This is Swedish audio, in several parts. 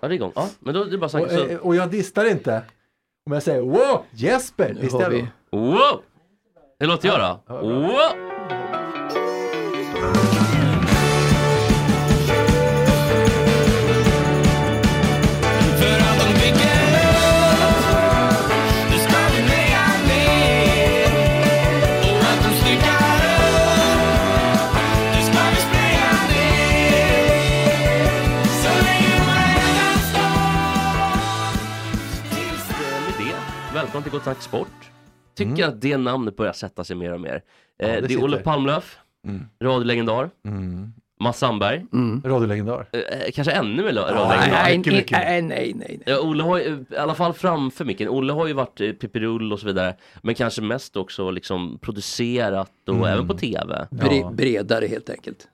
Ja, det är igång. Ja, men då är det bara Och, sagt så... eh, och jag distar inte. Om jag säger wow, Jesper, Nu distar har jag vi då? Wow! Hur låter jag då? Wow! Välkommen till Gott Snack Sport. Tycker att det namnet börjar sätta sig mer och mer. Eh, det det, är. Olle Palmlöf, radiolegendar, Mats Sandberg, Radiolegendar. eh, kanske ännu mer Ja, radiolegendar. Nej, mycket, nej, mycket. nej, nej, nej. nej. Ja, Olle har ju, i alla fall framför micken, Olle har ju varit eh, Pippirull och så vidare, men kanske mest också liksom producerat och även på TV. Bre, Ja. bredare helt enkelt.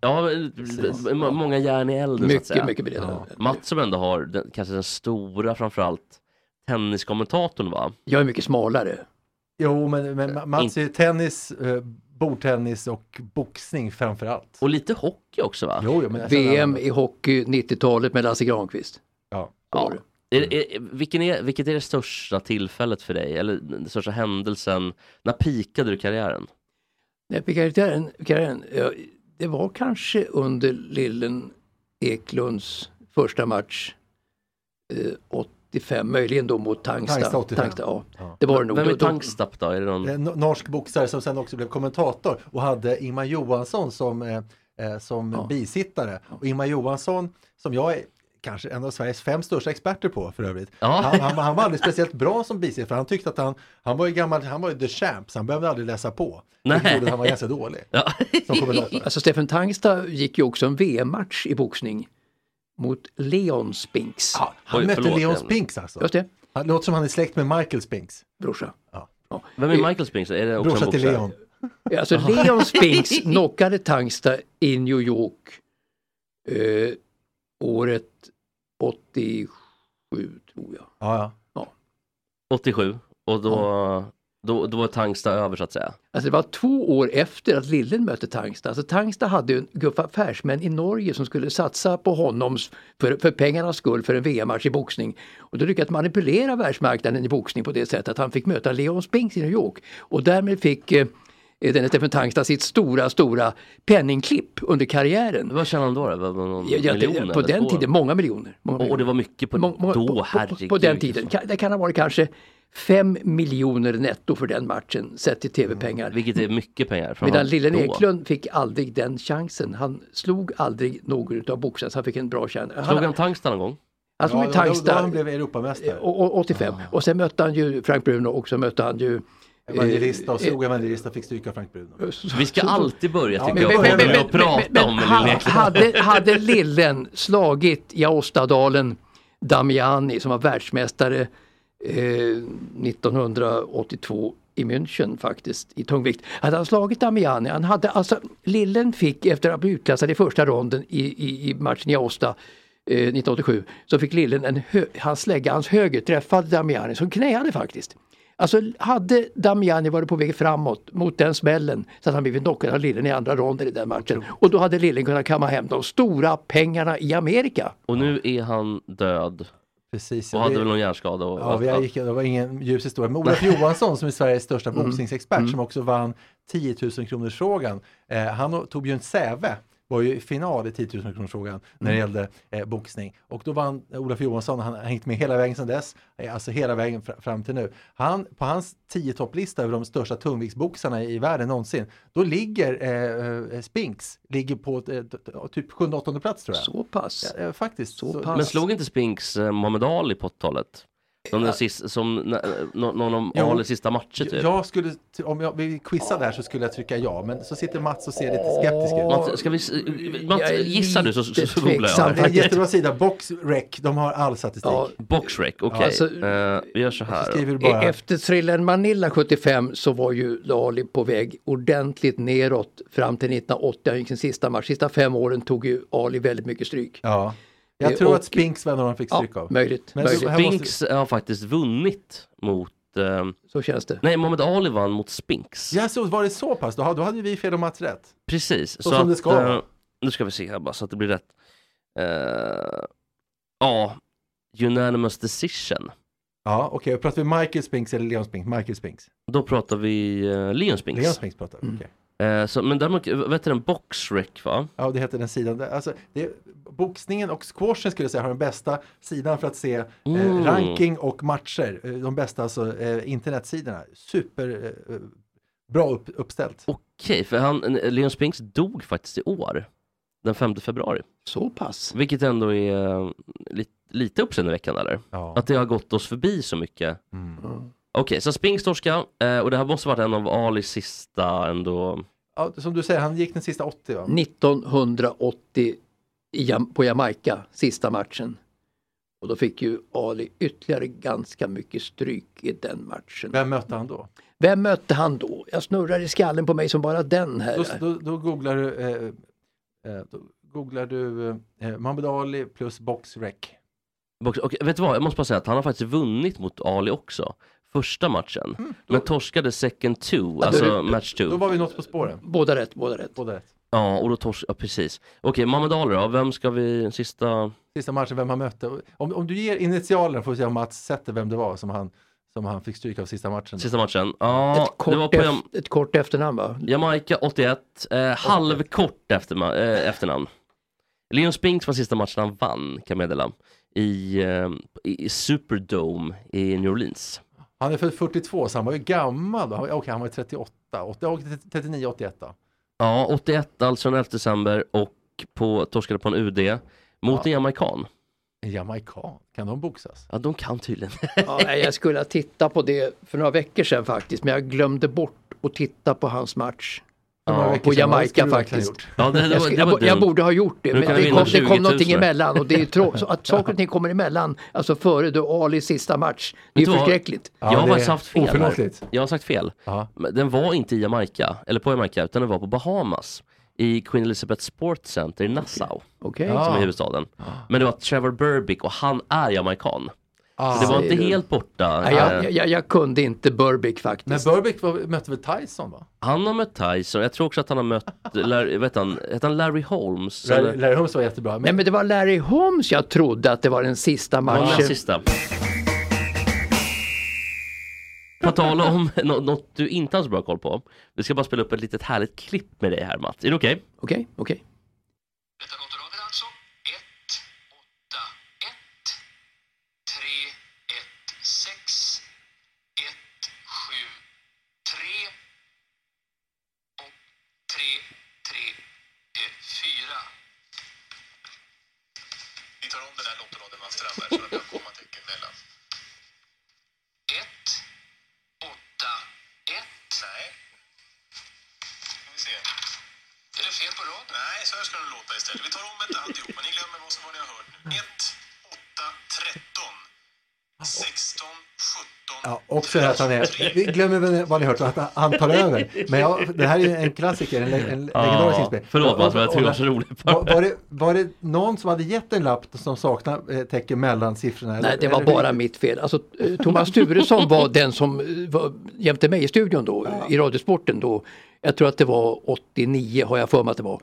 Ja, eh, många järn i elden så att säga. Mycket, mycket bredare. Mats som ändå har den, kanske den stora framförallt tenniskommentatorn va? Jag är mycket smalare. Jo, men, men Mats är ju tennis, eh, bordtennis och boxning framför allt. Och lite hockey också va? Jo, jo, men jag känner VM i hockey 90-talet med Lasse Granqvist. Ja. Ja. Är, är, vilken är, vilket är det största tillfället för dig? Eller den största händelsen? När pikade du karriären? Nej, på karriären, karriären, ja, det var kanske under Lillen Eklunds första match eh, 85, möjligen då mot Tangsta. Tangsta 85. ja. Ja. Det var det nog. Vem är Då- då-? Är det någon... En no- norsk boxare som sen också blev kommentator och hade Ingmar Johansson som, eh, eh, som Ja. bisittare. Och Ingmar Johansson, som jag är kanske en av Sveriges fem största experter på för övrigt. Ja. Han, han, han var aldrig speciellt bra som bisittare för han tyckte att han, han var ju gammal, han var ju the champ så han behövde aldrig läsa på. Nej. Jag trodde han var ganska dålig Ja. som kommentator. Alltså Stefan Tangsta gick ju också en VM-match i boxning mot Leon Spinks. Ja, han Oj, mötte förlåt, Leon Spinks alltså. Just det, Han låter som han är släkt med Michael Spinks. brorsa. Ja. Ja. Vem är Michael Spinks? Är det också Brorsa till? Leon. Alltså Leon Spinks knockade Tangsta i New York eh, året 87 tror jag. Ja, ja. 87. Och då, då, då var Tangsta över så att säga. Alltså det var två år efter att Lillen mötte Tangsta. Alltså Tangsta hade ju en grupp affärsmän i Norge som skulle satsa på honom för, för pengarnas skull för en VM-match i boxning. Och då lyckades manipulera världsmarknaden i boxning på det sättet att han fick möta Leon Spinks i New York. Och därmed fick eh, denne Stefan Tangsta sitt stora, stora penningklipp under karriären. Vad tjänade han då? Var någon Ja, ja, miljon det, eller på den två? tiden, många miljoner. Många Och, och det miljoner. var mycket på, Må- må- då, på, herregud. på den tiden. Det kan ha varit kanske fem miljoner netto för den matchen sett till tv-pengar. Vilket är mycket pengar. Medan Lillen då. Eklund fick aldrig den chansen. Han slog aldrig någon utav boxarna så han fick en bra chans. Slog Han, han Tangsta någon gång? han slog ja med då, då, då Tangsta han blev Europamästare. och, och, 85 och sen mötte han ju Frank Bruno och så mötte han ju Evangelista och eh, slog evangelista och fick stryka Frank Bruno. Vi ska alltid börja tycker men- jag men- men- med men- att prata men- om hade, hade Lillen slagit i Aostadalen Damiani som var världsmästare eh, 1982 i München faktiskt i tungvikt. Hade han slagit Damiani, han hade alltså, Lillen fick efter att ha blivit utklassad i första ronden i, i, i matchen i Aosta eh, 1987 så fick Lillen en hö, hans slägga, hans höger träffade Damiani som knäade faktiskt. Alltså hade Damiani varit på väg framåt mot den smällen så hade han blivit knockad av Lillen i andra ronden i den matchen. Och då hade Lillen kunnat kamma hem de stora pengarna i Amerika. Och nu är han död. Precis. Och ja, hade det- väl någon hjärnskada. Och, Ja, vi gick, det var ingen ljus historia. Men Olof Johansson som är Sveriges största boxningsexpert som också vann 10 000 kronors frågan. Eh, han tog ju en Säve var ju i final i 10 000 kronors frågan när det gällde eh, boxning. Och då vann Olof Johansson, han har hängt med hela vägen sedan dess, eh, alltså hela vägen fr- fram till nu. Han, på hans 10 topplista över de största tungviktsboxarna i världen någonsin, då ligger eh, eh, Spinks, ligger på eh, typ 7-8 plats tror jag. Så pass. Ja, eh, faktiskt. Så pass. Men slog inte Spinks eh, Muhammad Ali på 80-talet? Som, den sista, som nå- någon av. Alis sista matcher typ. Jag skulle, om jag vill quizza där så skulle jag trycka ja, men så sitter Mats och ser lite skeptisk ut. Mats, ska vi, s- Mats, gissar du så, så, så googlar jag. Det är en jättebra sida, Boxrec, de har all statistik. Ja, Boxrec, okej. alltså- Eh, vi gör så här. bara, E- Efter thrillern Manila 75 så var ju Ali på väg ordentligt neråt fram till 1980. Han gick sin sista match. Sista fem åren tog ju Ali väldigt mycket stryk. ja. Jag Eh, tror och- att Spinks var en av de fick Ja, stryk av. möjligt. Men möjligt. så- här måste- Spinks har faktiskt vunnit mot... ehm, Så känns det. nej, Muhammad Ali vann mot Spinks. Ja, så var det så pass? Då, ha- då hade ju vi fel och Mats rätt. Precis. Så som det ska eh, nu ska vi se här bara så att det blir rätt. Eh, ja, unanimous decision. Ja, okej. Okay. Pratar vi Michael Spinks eller Leon Spinks? Michael Spinks. Då pratar vi uh, Leon Spinks. Leon Spinks pratar vi, okej. Eh, så, men däremot, vet du den Boxrec va? Ja, det heter den sidan. Alltså, det är, boxningen och squashen skulle jag säga har den bästa sidan för att se Mm. eh, ranking och matcher. Eh, De bästa alltså, eh, internetsidorna. Super eh, bra upp, uppställt. Okej, för han, Leon Spinks dog faktiskt i år. Den 5 februari. Så pass. Vilket ändå är eh, lite, lite uppseendeväckande eller? Ja. Att det har gått oss förbi så mycket. Mm. Okej, så Spinks torska eh, och det här måste varit en av Alis sista ändå. Ja, som du säger, han gick den sista 80 va? 1980 i Jam- på Jamaica, sista matchen. Och då fick ju Ali ytterligare ganska mycket stryk i den matchen. Vem mötte han då? Vem mötte han då? Jag snurrar i skallen på mig som bara den här. Då, då, då googlar du, eh, eh, då googlar du eh, Muhammad Ali plus Boxrec. Box- Och vet du vad, jag måste bara säga att han har faktiskt vunnit mot Ali också. Första matchen. men torskade second two, Mm, då är alltså det- match two. Då var vi något på spåren. Båda rätt, båda rätt. Båda rätt. Ja, och då tors... ja precis. Okej, Muhammad Ali då, vem ska vi, sista... Sista matchen, vem han mötte. Om, om du ger initialerna får vi se om Mats sätter vem det var som han, som han fick stryk av sista matchen. Sista matchen? Ja, ett, det var kort på ef- Jam- ett kort efternamn va? Jamaica 81, eh, halvkort efter, eh, efternamn. Leon Spinks var sista matchen han vann, kan jag meddela. I, eh, i Superdome i New Orleans. Han är född 42 så han var ju gammal. då. Okej, han var ju 38. 80, 39, 81 då. Ja, 81 alltså den 11 december och på, torskade på en UD mot en jamaican. En jamaican, kan de boxas? Ja, de kan tydligen. Ja, jag skulle ha tittat på det för några veckor sedan faktiskt men jag glömde bort att titta på hans match. Ja, på Jamaica faktiskt. Ja, det, det, Jag, var, det var jag borde ha gjort det men det kom, det kom 20 000 någonting emellan och det är trå- så att saker och ting kommer emellan, alltså före då Alis sista match. Det är förskräckligt. jag har faktiskt haft fel. Jag har sagt fel. Ja. Men Den var inte i Jamaica, eller på Jamaica, utan den var på Bahamas. I Queen Elizabeth Sports Center i Nassau. Ja. som är huvudstaden. Men det var Trevor Burbick och han är jamaican. Ah. Så det var inte du. helt borta. Nej, jag, Eh, jag, jag, kunde inte Burbick Men faktiskt. Burbick var, mötte väl Tyson va? Han har mött Tyson, jag tror också att han har mött, Larry, vet han, heter han Larry Holmes? Larry, eller? Larry Holmes var jättebra. Men, Nej men det var Larry Holmes jag trodde att det var den sista Det var den matchen. sista. På tal om nå- något du inte har så bra koll på. Vi ska bara spela upp ett litet härligt klipp med dig här Mats. Är det okej? Okej, okej. Detta lottoraden alltså. 1, 8, 1, 3, 1, 6, 1, 7, 3 och 3, 3, 4. Vi tar om den här lottoraden Mats Strandberg så att vi har kommatecken mellan. 1, 8, 1. Nej. Ska vi se. Är det fel på rad? Nej, så här istället. Vi tar om ett alltihopa. Ni glömmer vad som vad ni har hört nu. 1, 8, 13, 16, 17, ja, också det här att han är, vi glömmer vad ni hört, att han tar över. Men ja, det här är en klassiker, en, en legendarisk inspelning. Förlåt Mats, men jag tycker det var så roligt. Var, var, det, var det någon som hade gett en lapp som saknar eh, tecken mellan siffrorna? Nej, det var bara mitt fel. Alltså, eh, Thomas Turesson var den som eh, var jämte mig i studion då, i Radiosporten då. Jag tror att det var 89 har jag för mig att det var.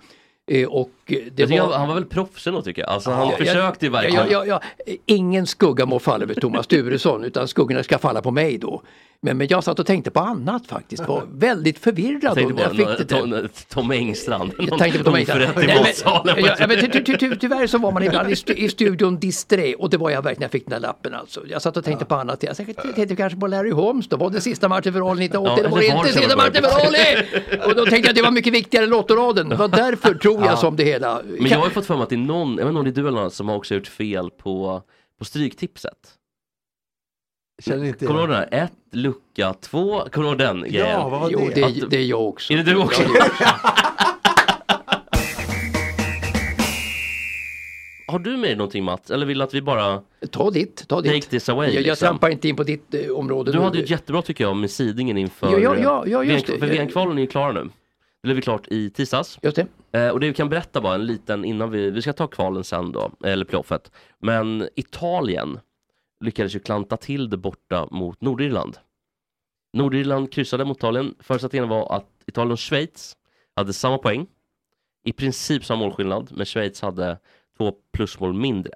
Eh, Och det var... han, var väl proffs ändå tycker jag. Alltså han Ja, försökte verkligen. ja, ja, ja, ingen skugga må falla över Thomas Turesson utan skuggorna ska falla på mig då. Men, men jag satt och tänkte på annat faktiskt, var väldigt förvirrad. Jag tänkte på jag fick det där. Tom, Engstrand. Jag tänkte på Tom Engstrand. Tyvärr så var man ibland i, stu, i studion disträ och det var jag verkligen när jag fick den där lappen alltså. Jag satt och tänkte på annat. Jag tänkte, kanske på Larry Holmes då. Var det sista matchen för Ali 1980? Ja, det var inte sista matchen för Ali! Och då tänkte jag att det var mycket viktigare än Lottoraden. Det var därför tror jag som det hela. Men jag har ju fått för mig att det är någon, jag vet inte om det är du eller någon som har också gjort fel på, på Stryktipset. Känner inte Kommer du ihåg den här? Ett, lucka, två. Kommer du ihåg den grejen? Ja, vad var Jo, det? det, det är jag också. Är det du också? Ja, det är också. Har du med dig någonting Mats? Eller vill att vi bara Ta ditt, ta ditt. take this away? jag, jag liksom? trampar inte in på ditt eh, område. Du nu. hade ju ett jättebra tycker jag med sidingen inför Ja, ja, ja, ja, just VM det. För VM-kvalen är ju klara nu. Det blev klart i tisdags. Just det. Eh, och det vi kan berätta bara en liten innan vi, vi ska ta kvalen sen då, eller playoffet. Men Italien lyckades ju klanta till det borta mot Nordirland. Nordirland kryssade mot Italien. Förutsättningen var att Italien och Schweiz hade samma poäng. I princip samma målskillnad, men Schweiz hade två plusmål mindre.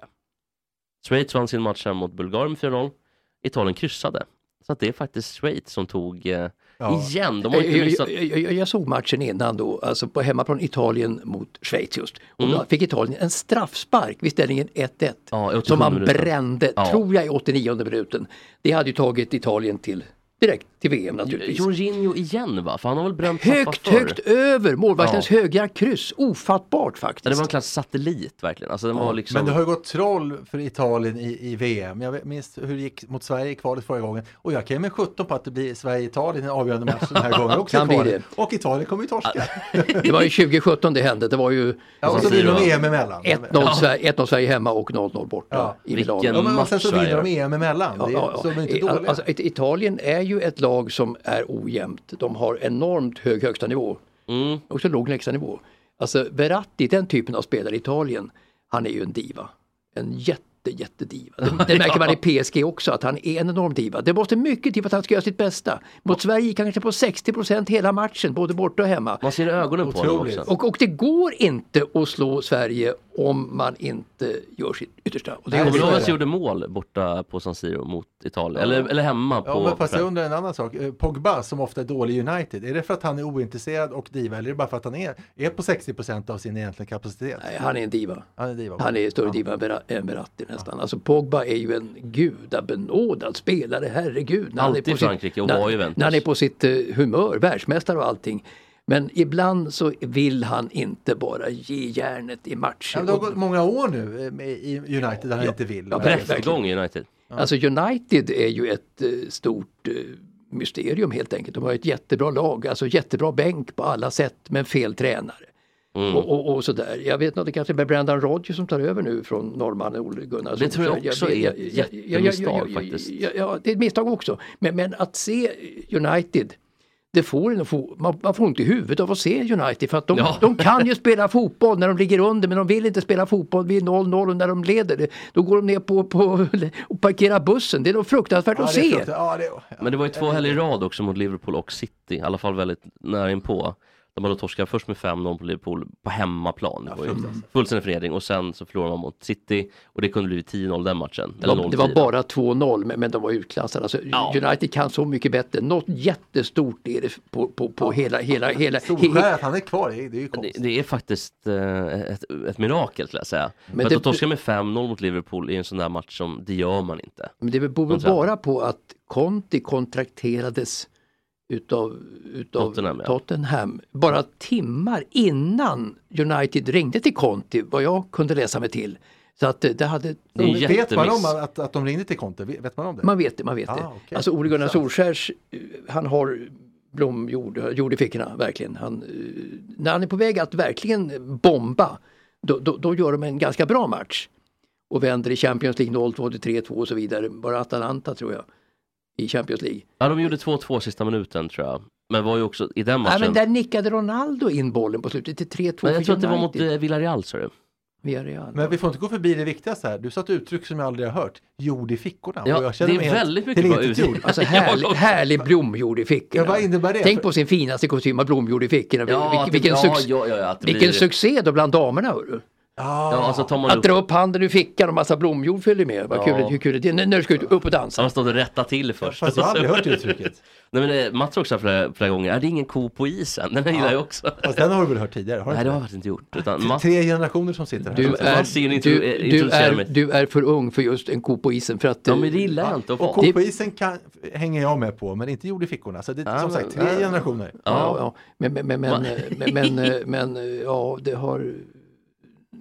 Schweiz vann sin match här mot Bulgarien med 4-0. Italien kryssade. Så att det är faktiskt Schweiz som tog eh, Ja. igen. De har Jag, inte missat. jag, jag, jag såg matchen innan då, alltså på hemmaplan Italien mot Schweiz just. Och Mm. då fick Italien en straffspark vid ställningen 1-1. Ja, i 87 som man brände, Ja. tror jag i 89 minuten. Det hade ju tagit Italien till direkt till VM naturligtvis. Jorginho igen va? För han har väl bränt Högt, högt över målvaktens högra kryss. Ofattbart faktiskt. Ja, Det var en klass satellit verkligen. Alltså, den var liksom... Men det har ju gått troll för Italien i, i VM. Jag minns hur det gick mot Sverige i kvalet förra gången. Och jag kan ge mig 17 på att det blir Sverige-Italien i avgörande match den här gången också. Kan bli det. Och Italien kommer ju torska. Det var ju 2017 det hände. Det var ju Ja, och så blir de EM emellan. 1-0 Sverige, 1-0 Sverige hemma och 0-0 borta Ja. i Vilken Milano. Ja, men och sen så match vinner de EM emellan. Det är, Ja, ja, Så de är inte ja. dåliga. Alltså, It- Italien är ju ett lag som är ojämnt. De har enormt hög högsta nivå. Mm. Också låg lägsta nivå. Alltså Verratti, den typen av spelare i Italien, han är ju en diva. En jätte, jättediva. Det, det märker man i PSG också, att han är en enorm diva. Det måste mycket till för att han ska göra sitt bästa. Mot Sverige gick han kanske på 60% hela matchen, både borta och hemma. Man ser ögonen på honom också. Och, och det går inte att slå Sverige om man inte gör sitt yttersta. Och det Kommer gjorde mål borta på San Siro mot Italien? Eller, eller hemma på... Ja, men fast jag undrar en annan sak. Eh, Pogba som ofta är dålig i United, är det för att han är ointresserad och diva eller är det bara för att han är, är på 60% av sin egentliga kapacitet? Nej, han är en diva. Han är diva. Han är större diva än Verratti nästan. Alltså Pogba är ju en gudabenådad spelare, herregud. När Alltid är på i Frankrike och var Juventus. När han är på sitt eh, humör, världsmästare och allting. Men ibland så vill han inte bara ge järnet i matcher. Ja, men det har gått många år nu eh, med- i United där han inte vill. Ja, Kräftgång i United. Alltså United är ju ett eh, stort eh, mysterium helt enkelt. De har ett jättebra lag, alltså jättebra bänk på alla sätt men fel tränare. Mm. Och, och, och sådär. Jag vet inte, det kanske är Brendan Rodgers som tar över nu från norrmannen Ole Gunnar Det tror jag också är ett jättemisstag faktiskt. Ja, ja, det är ett misstag också. Men, men att se United det får en få, man, man får ont i huvudet av att se United för att de, Ja. de kan ju spela fotboll när de ligger under men de vill inte spela fotboll vid 0-0 och när de leder. Då går de ner på, på och parkerar bussen. Det är nog fruktansvärt Ja, att är se. fruktansvärt. Ja, det, ja. Men det var ju två helger i rad också mot Liverpool och City, i alla fall väldigt nära inpå. Där man då torskade först med 5-0 på Liverpool på hemmaplan. Det var ju fullständig förnedring och sen så förlorade man mot City och det kunde bli 10-0 den matchen. Det var, det var 0-10. bara 2-0 men, men de var utklassade. Alltså, Ja. United kan så mycket bättre. Något jättestort är det på, på, på hela, hela, hela, Solskär, att han är kvar, det är, det är ju Det, konstigt. det är faktiskt eh, ett, ett mirakel skulle jag säga. Men, Men att det- torska med 5-0 mot Liverpool i en sån där match som, det gör man inte. Men det beror De bara på att Conti kontrakterades utav, utav Tottenham, Tottenham, ja. bara timmar innan United ringde till Conti, vad jag kunde läsa mig till. Så att eh, det hade, Det Vet man om att, att de ringde till Conte? Vet man om det? man vet det, man vet det. Ah, okej. Alltså Ole Gunnar. Solskjärs, eh, han har blomjord jord i fickorna, verkligen. Han, eh, när han är på väg att verkligen bomba, då, då, då gör de en ganska bra match. Och vänder i Champions League 0-2 till 3-2 och så vidare. Bara Atalanta tror jag. I Champions League. Ja, de gjorde 2-2 sista minuten tror jag. Men var ju också i den matchen. men där nickade Ronaldo in bollen på slutet till 3-2 Men jag tror att det var mot eh, Villarreal sa du. Villarreal. Men vi får inte gå förbi det viktigaste här. Du sa ett uttryck som jag aldrig har hört. Jord i fickorna. Ja, Och jag känner det är helt väldigt mycket bra uttryck. Alltså härlig, härlig blomjord i fickorna. Ja, vad innebär det? Tänk på sin finaste kostym av blomjord i fickorna. Ja, Vil- att det- vilken, ja, succé, ja, ja, ja, vilken blir- succé då bland damerna. Hörru. Ah, Ja, alltså tar man Att upp... dra upp handen ur fickan och massa blomjord följer med. Vad Ja. kul, hur kul är det? När när du ska ut, upp och dansa. Han stått och rättat till först. Fast jag har aldrig hört det uttrycket. Nej men eh, Mats har också flera, flera gånger, är det ingen ko på isen? Den här gillar jag också. Fast den har du väl hört tidigare? Har Nej det har jag inte gjort. Utan Mats, Tre generationer som sitter här. Du är, du, eh, du, är, du är för ung för just en ko på isen. För att, ja eh, men det gillar jag inte att Och ko på isen kan, hänger jag med på, men inte jord i fickorna. Så det är Ja, som sagt tre ja. generationer. Ja, ja. Men, men, men, men, men, men, men, men, ja, det har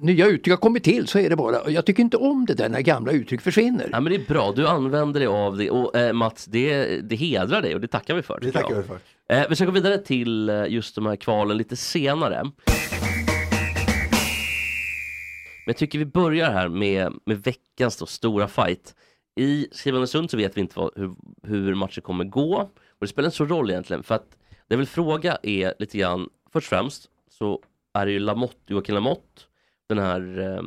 nya uttryck har kommit till så är det bara. Och Jag tycker inte om det där när gamla uttryck försvinner. Ja, men det är bra, du använder dig av det och eh, Mats, det, det hedrar dig och det tackar vi för. Det tackar jag. vi för. Eh, vi ska gå vidare till eh, just de här kvalen lite senare. Men jag tycker vi börjar här med, med veckans då, stora fight. I Skrivanesund så vet vi inte vad, hur, hur matchen kommer gå. Och det spelar inte så roll egentligen för att det jag vill fråga är lite grann, först och främst så är det ju Lamotte, Joakim Lamotte, den här eh,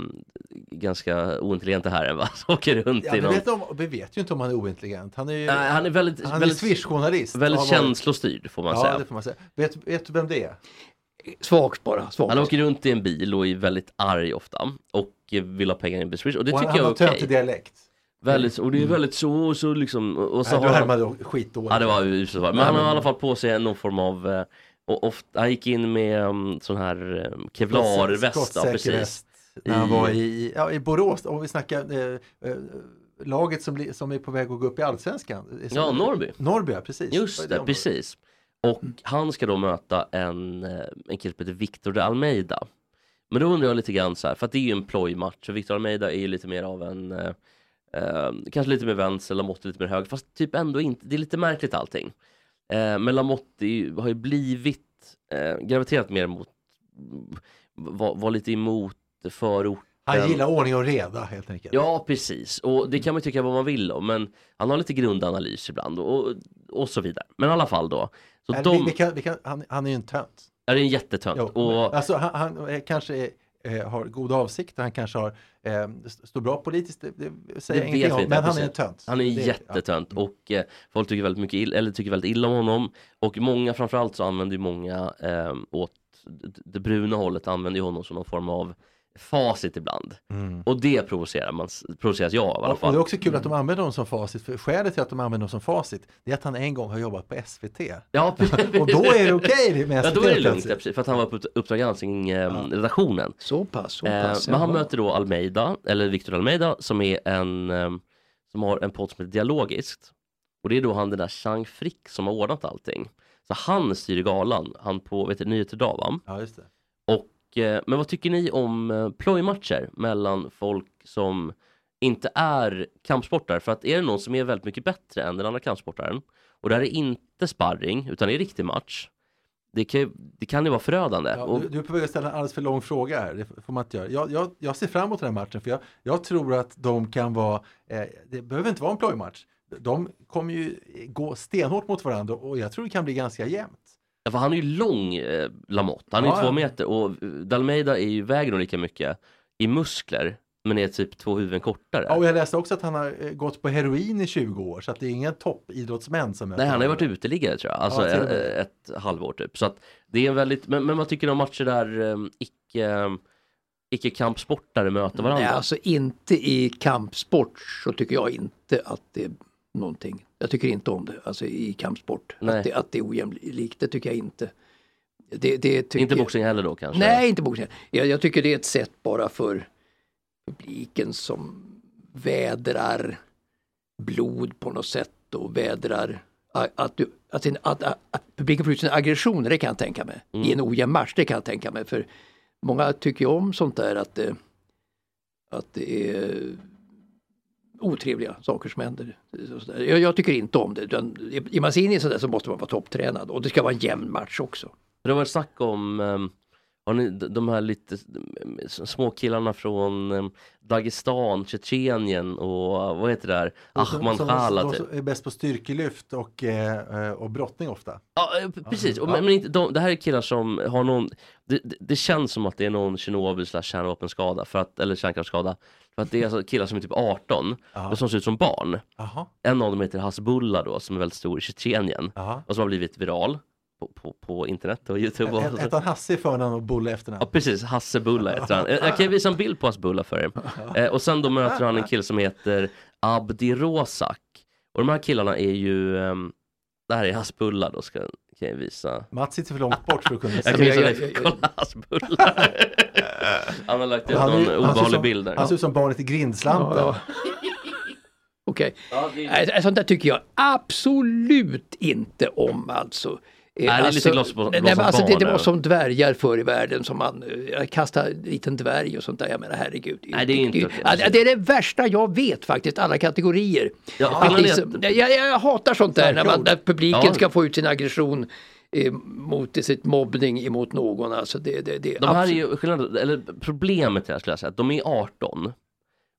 ganska ointelligenta herren va, som åker runt Ja, i vi, någon... vet om, vi vet ju inte om han är ointelligent. Han är ju Nej, han är väldigt, han är väldigt, Swish-journalist. väldigt Har känslostyrd får man Ja, säga. det får man säga. Vet, vet du vem det är? Svagt bara. Svagt. Han åker runt i en bil och är väldigt arg ofta och vill ha pengar in på Swish och det Och han, tycker han jag har är okej. töntig dialekt. Väldigt, och det är väldigt så, så liksom. Och så Nej, du har han, härmade skitdåligt. ja det var så. Men han har i alla fall på sig någon form av eh, och ofta, han gick in med um, sån här um, kevlarväst. Ja, Skottsäker precis. När han var i, ja, i Borås, om vi snackar eh, eh, laget som, som är på väg att gå upp i Allsvenskan. Ja, Norrby. Norrby, ja, precis. Just det, området? precis. Och han ska då möta en, eh, en kille som heter Victor de Almeida. Men då undrar jag lite grann så här, för att det är ju en plojmatch och Victor Almeida är ju lite mer av en eh, eh, Kanske lite mer vänster, Lamotte lite mer höger, fast typ ändå inte, det är lite märkligt allting. Eh, men Lamotte är har ju blivit eh, graviterat mer mot, var, var lite emot förort Han gillar ordning och reda helt enkelt. Ja, precis. Och det kan man tycka vad man vill om, men han har lite grundanalys ibland och, och så vidare. Men i alla fall då. Så Eller, de, vi, vi kan, vi kan, han, han är ju en tönt. är det en jättetönt. Jo, och, Alltså, han, han är, kanske är, eh, har goda avsikter, han kanske har, eh, st- står bra politiskt, det, det säger Det jag ingenting om, men han är en tönt. han är Det- jättetönt och eh, folk tycker väldigt mycket illa, eller tycker väldigt illa om honom. Och många, framförallt så använder ju många eh, åt det bruna hållet använder ju honom som någon form av facit ibland. Mm. Och det provocerar man, provoceras jag av i Och, och det är också kul att de använder honom som facit, för skälet till att de använder honom som facit, det är att han en gång har jobbat på SVT. Ja, Och då är det okej med Ja, SVT då är det lugnt, ja, precis, för att han var på Uppdrag granskning, eh, redaktionen. Så pass, så Eh, pass. men han möter då Almeida, eller Victor Almeida, som är en eh, som har en podd som heter Dialogiskt. Och det är då han den där Chang Frick som har ordnat allting. Så han styr galan, han på vet du, Nyheter idag va? Ja, just det. Och, eh, men vad tycker ni om eh, plojmatcher mellan folk som inte är kampsportare? För att är det någon som är väldigt mycket bättre än den andra kampsportaren och det här är inte sparring utan det är riktig match. Det kan, ju- det kan ju vara förödande. Ja, du, du är på väg att ställa en alldeles för lång fråga här, det får man inte göra. Jag, jag, jag ser fram emot den här matchen för jag, jag tror att de kan vara, eh, det behöver inte vara en plojmatch. De kommer ju gå stenhårt mot varandra och jag tror det kan bli ganska jämnt. Ja, för han är ju lång, eh, Lamotte. Han är ju Ja, två ja. meter och eh, Dalmeida är ju, väger nog lika mycket i muskler men är typ två huvuden kortare. Ja, och jag läste också att han har eh, gått på heroin i 20 år så att det är inga toppidrottsmän som Nej, han har ju varit uteliggare tror jag, alltså Ja, till och ett, med. ett halvår typ. Så att det är en väldigt, men, men vad tycker du om matcher där um, icke, icke kampsportare möter varandra? Nej, alltså inte i kampsport så tycker jag inte att det är någonting. Jag tycker inte om det, alltså i kampsport. Nej. Att det, att det är ojämlikt, det tycker jag inte. Det, det tycker... Inte boxning heller då kanske? Nej, inte boxning. Jag, jag tycker det är ett sätt bara för publiken som vädrar blod på något sätt och vädrar att, du- att, sin, att, att, att publiken får ut sina aggressioner, det kan jag tänka mig. I en ojämn match, det kan jag tänka mig. För många tycker ju om sånt där att det, att det är otrevliga saker som händer. Jag, jag tycker inte om det. Utan, man sig in i sådär så måste man vara topptränad och det ska vara en jämn match också. Det har varit snack om um, har ni, de här lite um, små killarna från um, Dagestan, Tjetjenien och vad heter det där? Ahman Khala De typ. som är bäst på styrkelyft och, eh, eh, och brottning ofta. Ja, eh, precis. Och, men, men inte, de, det här är killar som har någon, det, det, känns som att det är någon Tjernobyl kärnvapenskada, för att, eller kärnkraftsskada. För att det är alltså killar som är typ 18 och som ser ut som barn. Jaha, En av dem heter Hasbullah då, som är väldigt stor i Tjetjenien och som har blivit viral på, på, på internet och Youtube. Och, Hette han Hasse i förnamn och Bulle i efternamn? Ja precis, Hasse Bulla heter han. Jag kan visa en bild på Hasse Bulla för er. Eh, och sen då möter han en kille som heter Abdi Rozak. Och de här killarna är ju, ehm, det här är Hasse Bulla då, ska, kan jag visa. Mats sitter för långt bort för att kunna Jag se. kan visa jag- dig, jag- kolla Hasse Bulla. Han har lagt ut någon obehaglig som- bild där. Han ser ut som barnet i Grindslanten. Ja, Okej. Ja, Nej, Sånt där tycker jag absolut inte om alltså. Eh, Nej, det är lite nej, men på alltså, det, det var som dvärgar förr i världen som man eh, kastade en liten dvärg och sånt där. Jag menar herregud. Nej, det är inte det, ja, det är det värsta jag vet faktiskt, alla kategorier. Ja, är liksom, jag, jag, hatar sånt där när, man, när publiken Ja. ska få ut sin aggression eh, mot sitt mobbning emot någon. Alltså det, det, det, De här är ju eller problemet här skulle jag säga, att de är 18.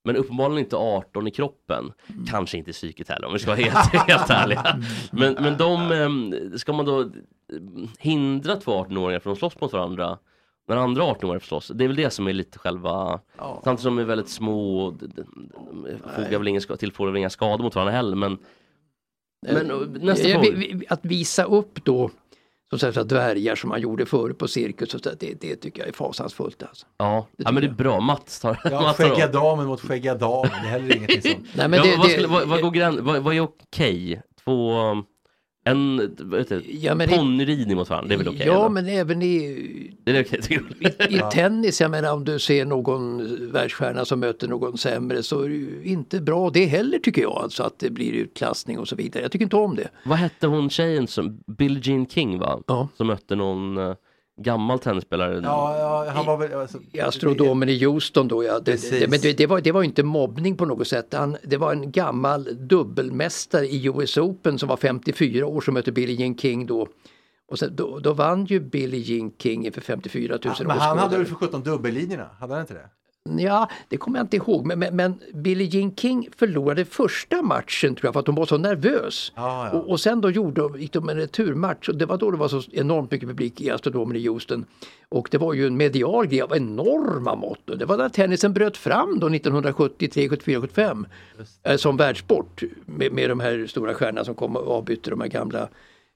Men uppenbarligen inte 18 i kroppen. Mm. Kanske inte i psyket heller om vi ska vara helt, helt ärliga. Men, men de, ehm, ska man då eh, hindra två 18-åringar från att slåss mot varandra när andra 18-åringar får slåss? Det är väl det som är lite själva, samtidigt som de är väldigt små och fogar väl inga, tillfogar väl inga skador mot varandra heller. Men, men och nästa Eh, fråga. vi- vi- Att visa upp då som sagt, så dvärgar som man gjorde förr på cirkus, och så, det, det tycker jag är fasansfullt. Alltså. Ja, ja men det är bra, Mats tar, Ja, av. damen mot skäggiga damen, det är heller ingenting som... Nej, men ja, det, vad, det- skulle, vad, vad, går vad, vad är okej? Två, en? Ja, ponnyridning mot varandra, det är väl okej? ja, eller? men även i, tycker du? i tennis, jag menar om du ser någon världsstjärna som möter någon sämre så är det ju inte bra det heller tycker jag. Alltså att det blir utklassning och så vidare. Jag tycker inte om det. Vad hette hon tjejen som, Billie Jean King va? Ja. Som mötte någon eh, gammal tennisspelare. Ja, ja han var väl... Alltså, I astronomen i Houston då, ja. Det, det, men det, det, var, det var inte mobbning på något sätt. Han, det var en gammal dubbelmästare i US Open som var 54 år som mötte Billie Jean King då. Och sen, då, då vann ju Billie Jean King inför 54 000 men han hade väl för 17 dubbellinjerna, hade han inte det? Ja, det kommer jag inte ihåg. Men, men, men Billie Jean King förlorade första matchen tror jag för att hon var så nervös. Ja, ja. Och, och sen då gjorde, de- gick de en returmatch och det var då det var så enormt mycket publik i Astronomen i Houston. Och det var ju en medial grej av enorma mått. Det var där tennisen bröt fram då 1973, 74, 75 eh, som världssport med, med de här stora stjärnorna som kom och avbytte de här gamla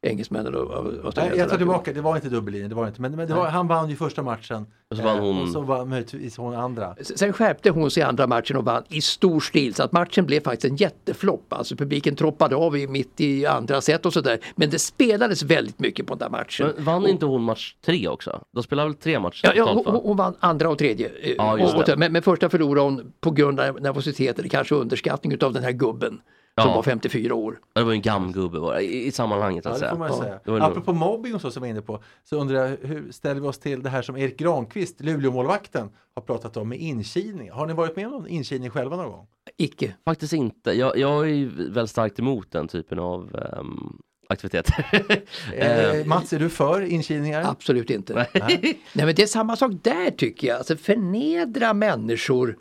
engelsmännen och och Nej, jag tar tillbaka, det var inte dubbellinjen, det var inte. Men, men det var, han vann ju första matchen. Och så vann hon- Och så vann möjligtvis hon andra. Sen skärpte hon sig i andra matchen och vann i stor stil så att matchen blev faktiskt en jätteflopp. Alltså publiken troppade av i, mitt i andra set och sådär. Men det spelades väldigt mycket på den där matchen. Men vann inte hon match tre också? De spelade väl tre matcher Ja, ja, totalt, hon, hon vann andra och tredje. eh, Ja, just och, och, det. men, men första förlorade hon på grund av nervositet eller kanske underskattning utav den här gubben som Ja. var 54 år. Ja, Det var en gammgubbe bara, i, i sammanhanget så Ja, att det säga. får man ju säga. det var nog- Apropå mobbing och så som vi var inne på, så undrar jag hur ställer vi oss till det här som Erik Granqvist, Luleåmålvakten, har pratat om med inkilning. Har ni varit med om någon inkilning själva någon gång? Icke. Faktiskt inte. Jag, jag är ju väldigt starkt emot den typen av ehm, aktiviteter. Eh, Mats, är du för inkilningar? Absolut inte. Nej. Nej men det är samma sak där tycker jag. Alltså förnedra människor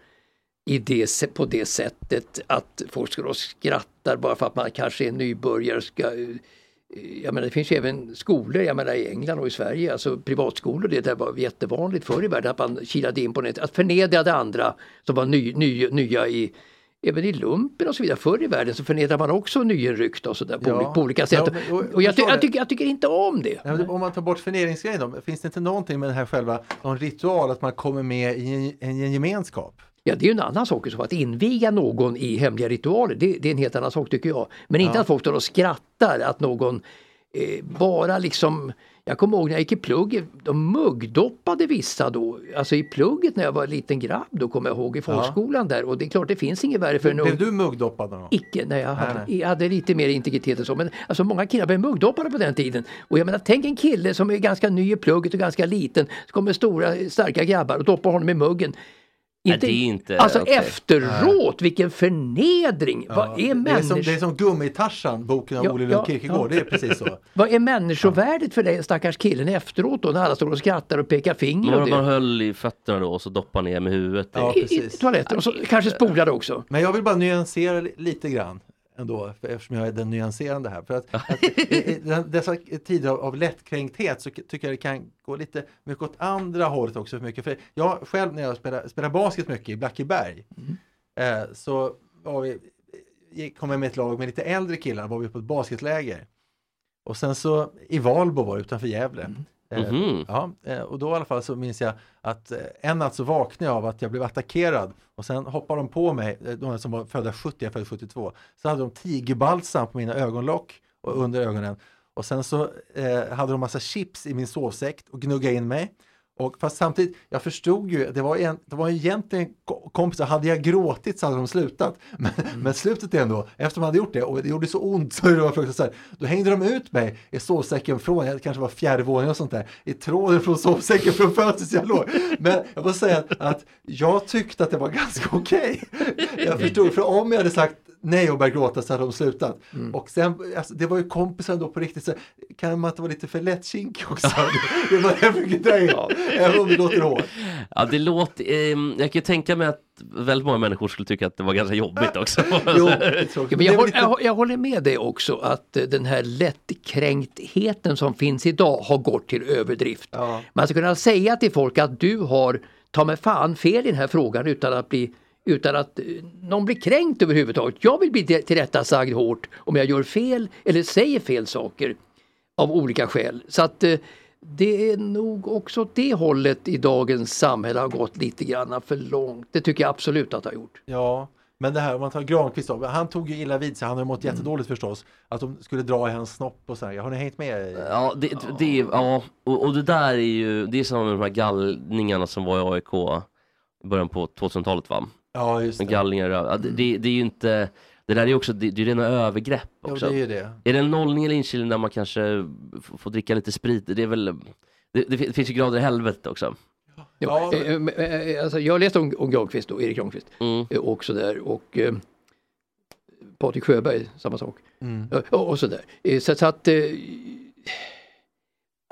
i det, på det sättet att folk ska då skrattar bara för att man kanske är nybörjare. Ska, eh, jag menar, det finns ju även skolor, jag menar i England och i Sverige, alltså privatskolor, det där var jättevanligt förr i världen att man kilade in på nätet. Att förnedra det andra som var ny, ny, nya i Även i lumpen och så vidare, förr i världen så förnedrar man också nyinryckta och sådär på, Ja. på olika sätt. Ja, men- och- och jag, ty- jag, det. tycker, jag tycker inte om det. Men Om man tar bort förnedringsgrejen då, finns det inte någonting med den här själva, någon ritual att man kommer med i en, i en gemenskap? Ja, det är ju en annan sak. Så att inviga någon i hemliga ritualer, det, det är en helt annan sak tycker jag. Men inte att folk står och skrattar, att någon eh, bara liksom jag kommer ihåg när jag gick i plugg, de muggdoppade vissa då. Alltså i plugget när jag var liten grabb, då kommer jag ihåg i folkskolan där. Och det är klart det finns inget värre för en Blev ung... du muggdoppad gång? Icke, nej, jag hade, Nej, jag hade lite mer integritet och så. Men alltså många killar blev muggdoppade på den tiden. Och jag menar, tänk en kille som är ganska ny i plugget och ganska liten. Så kommer stora starka grabbar och doppar honom i muggen. Nej, det är inte alltså okej. efteråt, vilken förnedring! Vad är det, är som, det Gummitarsan, boken av Ja, Olle ja, Lund Kirkegaard, ja. det är precis så. Vad är människovärdet för den stackars killen efteråt då när alla står och skrattar och pekar finger? Man, och man höll i fötterna då och så doppar ner med huvudet. Ja. i, I precis. toaletten och så kanske spolade också. Men jag vill bara nyansera li- lite grann ändå, för, eftersom jag är den nyanserande här. För att, att i, i den- dessa tider av, av lättkränkthet så tycker jag det kan gå lite mycket åt andra hållet också. För mycket. För jag själv när jag spelar, spelar basket mycket i Blackeberg eh, så var vi, gick- kom jag med ett lag med lite äldre killar, var vi på ett basketläger. Och sen så i Valbo var det utanför Gävle. Eh, Mhm. Ja, eh, och då i alla fall så minns jag att eh, en natt så vaknade jag av att jag blev attackerad och sen hoppade de på mig, de som var födda 70, jag född 72, så hade de tigerbalsam på mina ögonlock och under ögonen. Och sen så eh, hade de massa chips i min sovsäck och gnuggade in mig Och fast samtidigt, jag förstod ju, det var, en, det var egentligen ko- kompisar, hade jag gråtit så hade de slutat. Men, men slutet är ändå, efter man hade gjort det och det gjorde så ont så det var fruktansvärt, då hängde de ut mig i sovsäcken från, jag kanske var fjärde våningen och sånt där, i tråden från sovsäcken från fönstret jag låg. Men jag måste säga att, att jag tyckte att det var ganska okej. Jag förstod, för om jag hade sagt nej och börjat gråta så hade de slutat. Och sen, alltså, det var ju kompisar då på riktigt, så kan man inte vara lite för lättkinkig också? det var det jag fick dra in, även om det låter hårt. Ja, det låter, ehm, jag kan ju tänka mig att väldigt många människor skulle tycka att det var ganska jobbigt också. Jo. Ja, men jag, Det är håll, lite- jag, jag håller med dig också att eh, den här lättkränktheten som finns idag har gått till överdrift. Ja. Man ska kunna säga till folk att du har ta mig fan fel i den här frågan utan att bli utan att eh, någon blir kränkt överhuvudtaget. Jag vill bli tillrättasagd hårt om jag gör fel eller säger fel saker av olika skäl. Så att eh, det är nog också åt det hållet i dagens samhälle har gått lite grann för långt. Det tycker jag absolut att det har gjort. Ja, men det här om man tar Granqvist då, han tog ju illa vid sig, han har mått jättedåligt förstås, att de skulle dra i hans snopp och så här. Har ni hängt med? Ja, det, det, ja och, och det där är ju, det är som med de här gallningarna som var i AIK i början på 2000-talet va? Ja, just det. gallningar, ja, det, det, det är ju inte, det där är ju också, det, det är ju rena övergrepp Jo, också. det är ju det. Är det en nollning eller inkilning där man kanske får dricka lite sprit? Det är väl, det, det finns ju grader i helvetet också. Ja, Eh, eh, men, eh, Alltså, jag läste om, om Granqvist och Erik Granqvist Mm. eh, också där och eh, Patrik Sjöberg, samma sak. Mm. Ja, Och, och sådär. Eh, Så, så att eh,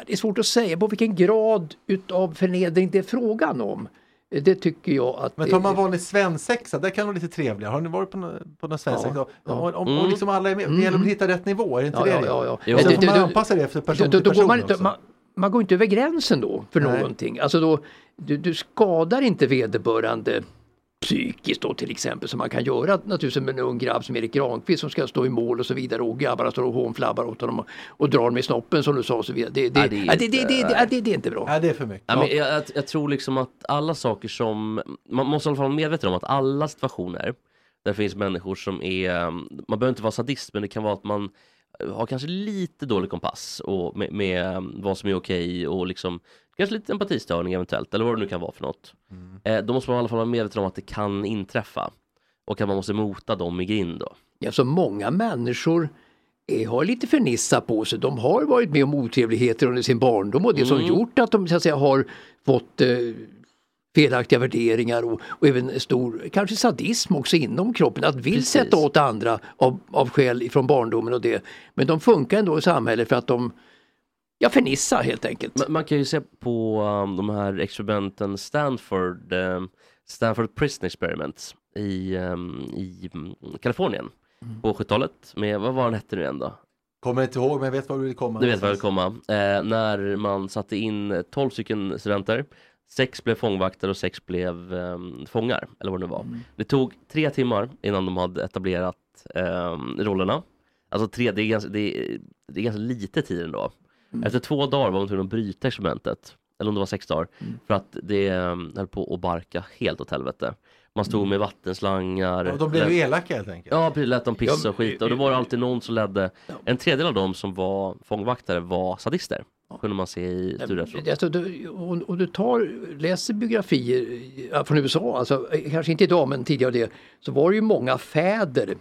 det är svårt att säga på vilken grad utav förnedring det är frågan om. Det tycker jag att... Men tar man vanlig svensexa, där kan det vara lite trevligare. Har ni varit på någon, på någon svensexa? Ja, Ja, ja. Om, Mm. om liksom alla är med, det gäller att hitta rätt nivå, är det inte Ja, det? ja, ja, ja. Och sen Det- får man anpassa det efter person då, då går person man, också. man, man går inte över gränsen då för Nej. någonting. Alltså då, du, du skadar inte vederbörande psykiskt då till exempel som man kan göra naturligtvis med en ung grabb som Erik Granqvist som ska stå i mål och så vidare och grabbarna står och hånflabbar åt honom och, och drar med snoppen som du sa och så vidare. Det, det, Ja, det är det, det, inte- det, det, det, det är inte bra. Nej, det är för mycket. Ja, men jag, jag, jag tror liksom att alla saker som, man måste i alla fall vara medveten om att alla situationer där det finns människor som är, man behöver inte vara sadist men det kan vara att man har kanske lite dålig kompass och med, med vad som är okej och liksom kanske lite empatistörning eventuellt eller vad det nu kan vara för något. Eh, då måste man i alla fall vara medveten om att det kan inträffa och att man måste mota dem i grind då. Ja, så många människor eh, har lite fernissa på sig. De har varit med om otrevligheter under sin barndom och det som gjort att de så att säga, har fått eh, felaktiga värderingar och, och även stor, kanske sadism också inom kroppen. Att vill Precis. sätta åt andra av, av skäl från barndomen och det. Men de funkar ändå i samhället för att de Ja, fernissa helt enkelt. Man, man kan ju se på um, de här experimenten Stanford, um, Stanford Prison Experiments i, um, i um, Kalifornien på 70-talet med, vad var den hette nu igen då? Kommer inte ihåg, men jag vet var du vill komma. Du vet vad jag vill komma. Eh, när man satte in 12 stycken studenter, sex blev fångvaktare och sex blev um, fångar, eller vad det nu var. Det tog tre timmar innan de hade etablerat um, rollerna. Alltså tre, det är ganska, det är, det är ganska lite tid ändå. Efter två dagar var de tvungna att bryta experimentet. Eller om det var sex dagar. För att det um, höll på att barka helt åt helvete. Man stod med vattenslangar. Och de blev ju elaka helt enkelt. Ja, precis, lät dem pissa och skita. Och då var det alltid någon som ledde. En tredjedel av dem som var fångvaktare var sadister. Kunde man se i. Alltså, du, och du tar, läser biografier från USA, alltså, eh, kanske inte idag men tidigare det, så var det ju många fäder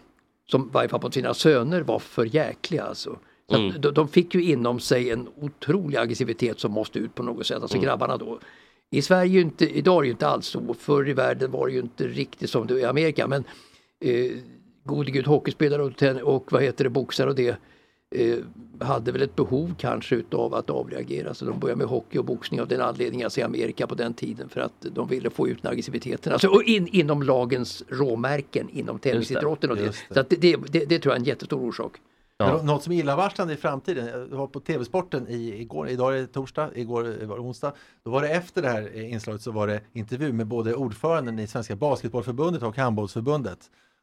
som i varje fall på sina söner var för jäkliga. Alltså. Så Mm. de, de fick ju inom sig en otrolig aggressivitet som måste ut på något sätt, alltså Mm. grabbarna då. I Sverige, inte, idag är det ju inte alls så, förr i världen var det ju inte riktigt som det är i Amerika men eh, gode gud hockeyspelare och, ten- och vad heter det, boxare och det eh, hade väl ett behov kanske utav att avreagera så de började med hockey och boxning av den anledningen, alltså i Amerika på den tiden för att de ville få ut aggressiviteten. Alltså, och in, inom lagens råmärken inom tennisidrotten och det. det. Så det, det, det tror jag är en jättestor orsak. Ja. Något som är illavarslande i framtiden, jag var på TV-sporten i, igår, idag är det torsdag, igår eh, var det onsdag. Då var det efter det här eh, inslaget så var det intervju med både ordföranden i Svenska Basketbollförbundet och Handbollsförbundet.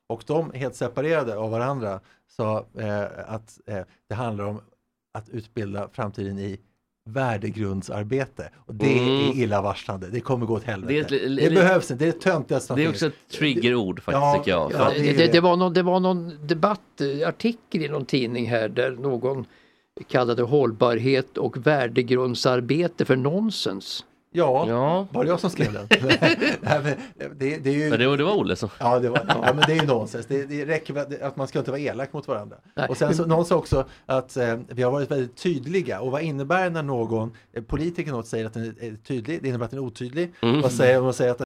Och de helt separerade av varandra sa eh, att eh, det handlar om att utbilda framtiden i värdegrundsarbete. Och det Mm. är illavarslande, det kommer gå åt helvete. Det är Det, behövs inte, det är töntigaste Det är också ett triggerord faktiskt Ja, tycker jag. Ja, det, det. det, var någon, det var någon debattartikel i någon tidning här där någon kallade hållbarhet och värdegrundsarbete för nonsens. Ja, Ja, var det jag som skrev den? Nej, men det, det är ju... men det, var- det var Olle som... Ja, det var, ja, men det är ju nonsens. Det, det räcker att man ska inte vara elak mot varandra. Nej. Och sen så, någon sa också att eh, vi har varit väldigt tydliga. Och vad innebär det när någon, eh, politiker något säger att den är, är tydlig? Det innebär att den är otydlig. Mm. Vad säger om man säger att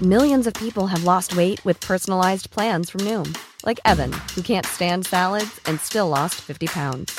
Millions of people have lost weight with personalized plans from Noom, like Evan, who can't stand salads and still lost 50 pounds.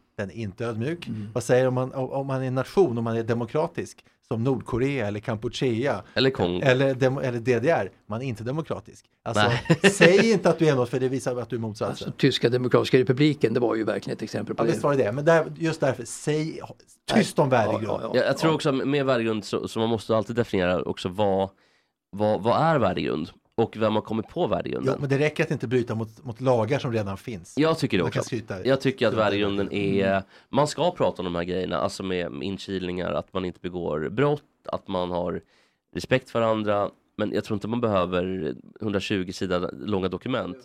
den är inte ödmjuk. Vad säger om man, om man är en nation, om man är demokratisk? Som Nordkorea eller Kampuchea Eller Kongo. eller, dem, eller DDR. Man är inte demokratisk. Alltså, säg inte att du är något för det visar att du är motsatsen. Alltså, Tyska Demokratiska Republiken, det var ju verkligen ett exempel på Ja, det. visst var det det. Men där, just därför, säg tyst om värdegrund. Ja, ja, Jag, jag tror också med värdegrund så, så man måste alltid definiera också vad, vad, vad är värdegrund och vem har kommit på Ja, värdegrunden. men det räcker att inte bryta mot, mot lagar som redan finns. Jag tycker det Man kan också. skryta. Jag tycker att värdegrunden är, man ska prata om de här grejerna, alltså med, inkilningar, att man inte begår brott, att man har respekt för andra. Men jag tror inte man behöver 120 sidor långa dokument.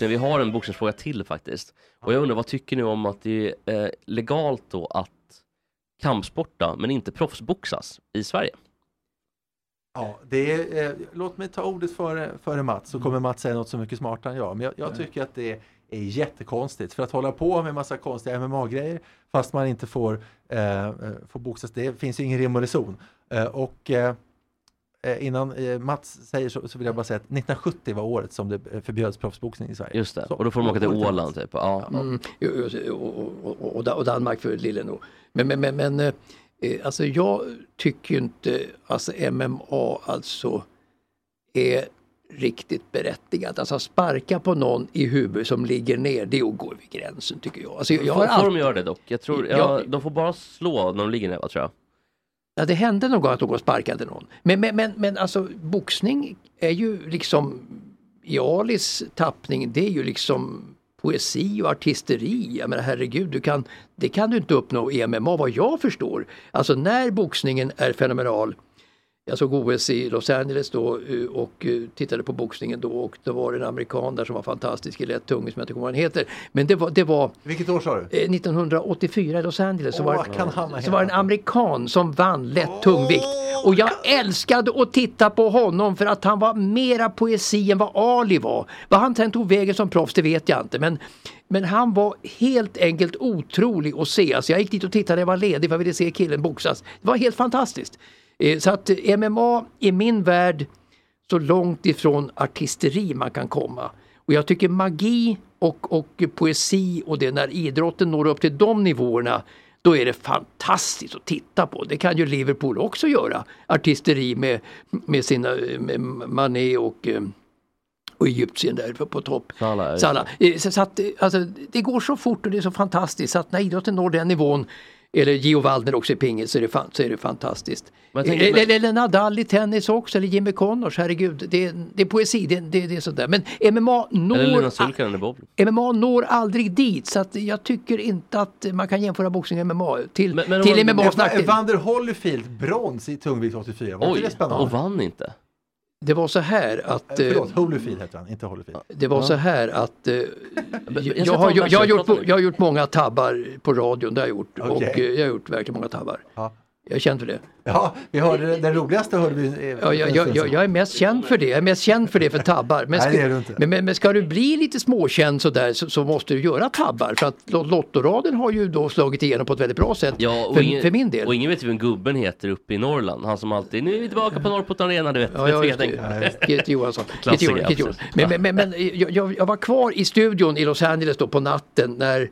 Men vi har en boxningsfråga till faktiskt. Och jag undrar vad tycker ni om att det är eh, legalt då att kampsporta men inte proffsboxas i Sverige? Ja, det är, eh, låt mig ta ordet före, före Mats så kommer Mats säga något så mycket smartare än jag. Men jag, jag tycker att det är jättekonstigt. För att hålla på med massa konstiga MMA-grejer fast man inte får, eh, eh, får boxas, det finns ju ingen rim och reson. Eh, och eh, innan eh, Mats säger så, så vill jag bara säga att 1970 var året som det eh, förbjöds proffsboxning i Sverige. Just det, Så, och då får de åka till Åland typ. Ja. Mm, och, och, och, och Danmark för lille nog. Men, men, men, men eh, alltså jag tycker ju inte alltså MMA alltså är riktigt berättigat. Alltså sparka på någon i huvudet som ligger ner, det är att gå över gränsen tycker jag. Alltså, jag har får, får alltid, de göra det dock? Jag tror, Ja. ja, de får bara slå när de ligger ner va, tror jag ja, det hände någon gång att någon sparkade någon. Men, men, men, men alltså boxning är ju liksom i Alis tappning, det är ju liksom poesi och artisteri. Jag menar herregud, du kan, det kan du inte uppnå i MMA vad jag förstår. Alltså när boxningen är fenomenal. Jag såg OS i Los Angeles då eh, och eh, tittade på boxningen då och då var det en amerikan där som var fantastisk i lätt tung som jag inte kommer ihåg vad han heter. Men det var, det var Vilket år sa du? eh, 1984 i Los Angeles så, Åh, var, ha så var det en amerikan som vann lätt tungvikt. Och jag älskade att titta på honom för att han var mera poesi än vad Ali var. Vad han sen tog vägen som proffs det vet jag inte men, men han var helt enkelt otrolig att se. Alltså jag gick dit och tittade jag var ledig för jag ville se killen boxas. Det var helt fantastiskt. Eh, Så att MMA i min värld så långt ifrån artisteri man kan komma. Och jag tycker magi och, och poesi och det när idrotten når upp till de nivåerna då är det fantastiskt att titta på. Det kan ju Liverpool också göra. Artisteri med, med sina med Mané och, eh, och Egyptien där på, topp. Salah, just Salah. Eh, Så, så att, alltså, det går så fort och det är så fantastiskt så att när idrotten når den nivån eller Gio Waldner också i pingis så är det, fan, så är det fantastiskt. Eller, eller, Nadal i tennis också eller Jimmy Connors, herregud. Det, är- det är poesi, det, det, det är sådär. Men MMA når. MMA når aldrig dit så att jag tycker inte att man kan jämföra boxning och MMA till, Men- men till MMAs nackdel. Evander Holyfield brons i tungvikt 84. Var inte det spännande? och vann inte. Det var så här att Eh, eh, Förlåt, Holyfield heter han, inte Holyfield. Det var så här att eh, jag har, jag, jag, har gjort, jag har gjort många tabbar på radion, det har jag gjort. Och Okej. eh, jag har gjort verkligen många tabbar. Ja. Jag är känd för det. Ja, vi hörde den roligaste hörde vi. Ja, jag, jag, jag, jag är mest känd för det. Jag är mest känd för det för tabbar. Men Nej, ska, det är du inte. Men, men, men ska du bli lite småkänd sådär så, så måste du göra tabbar. För att Lot- Lottoraden har ju då slagit igenom på ett väldigt bra sätt Ja, och för, ingen, för min del. Och ingen vet ju vem gubben heter uppe i Norrland. Han som alltid, nu är vi tillbaka på Norrport Arena, du vet. Ja, ja, vet just. Kit Johansson. Klassiker, Johansson, ja. Men, men, men, men jag, jag, jag var kvar i studion i Los Angeles då på natten när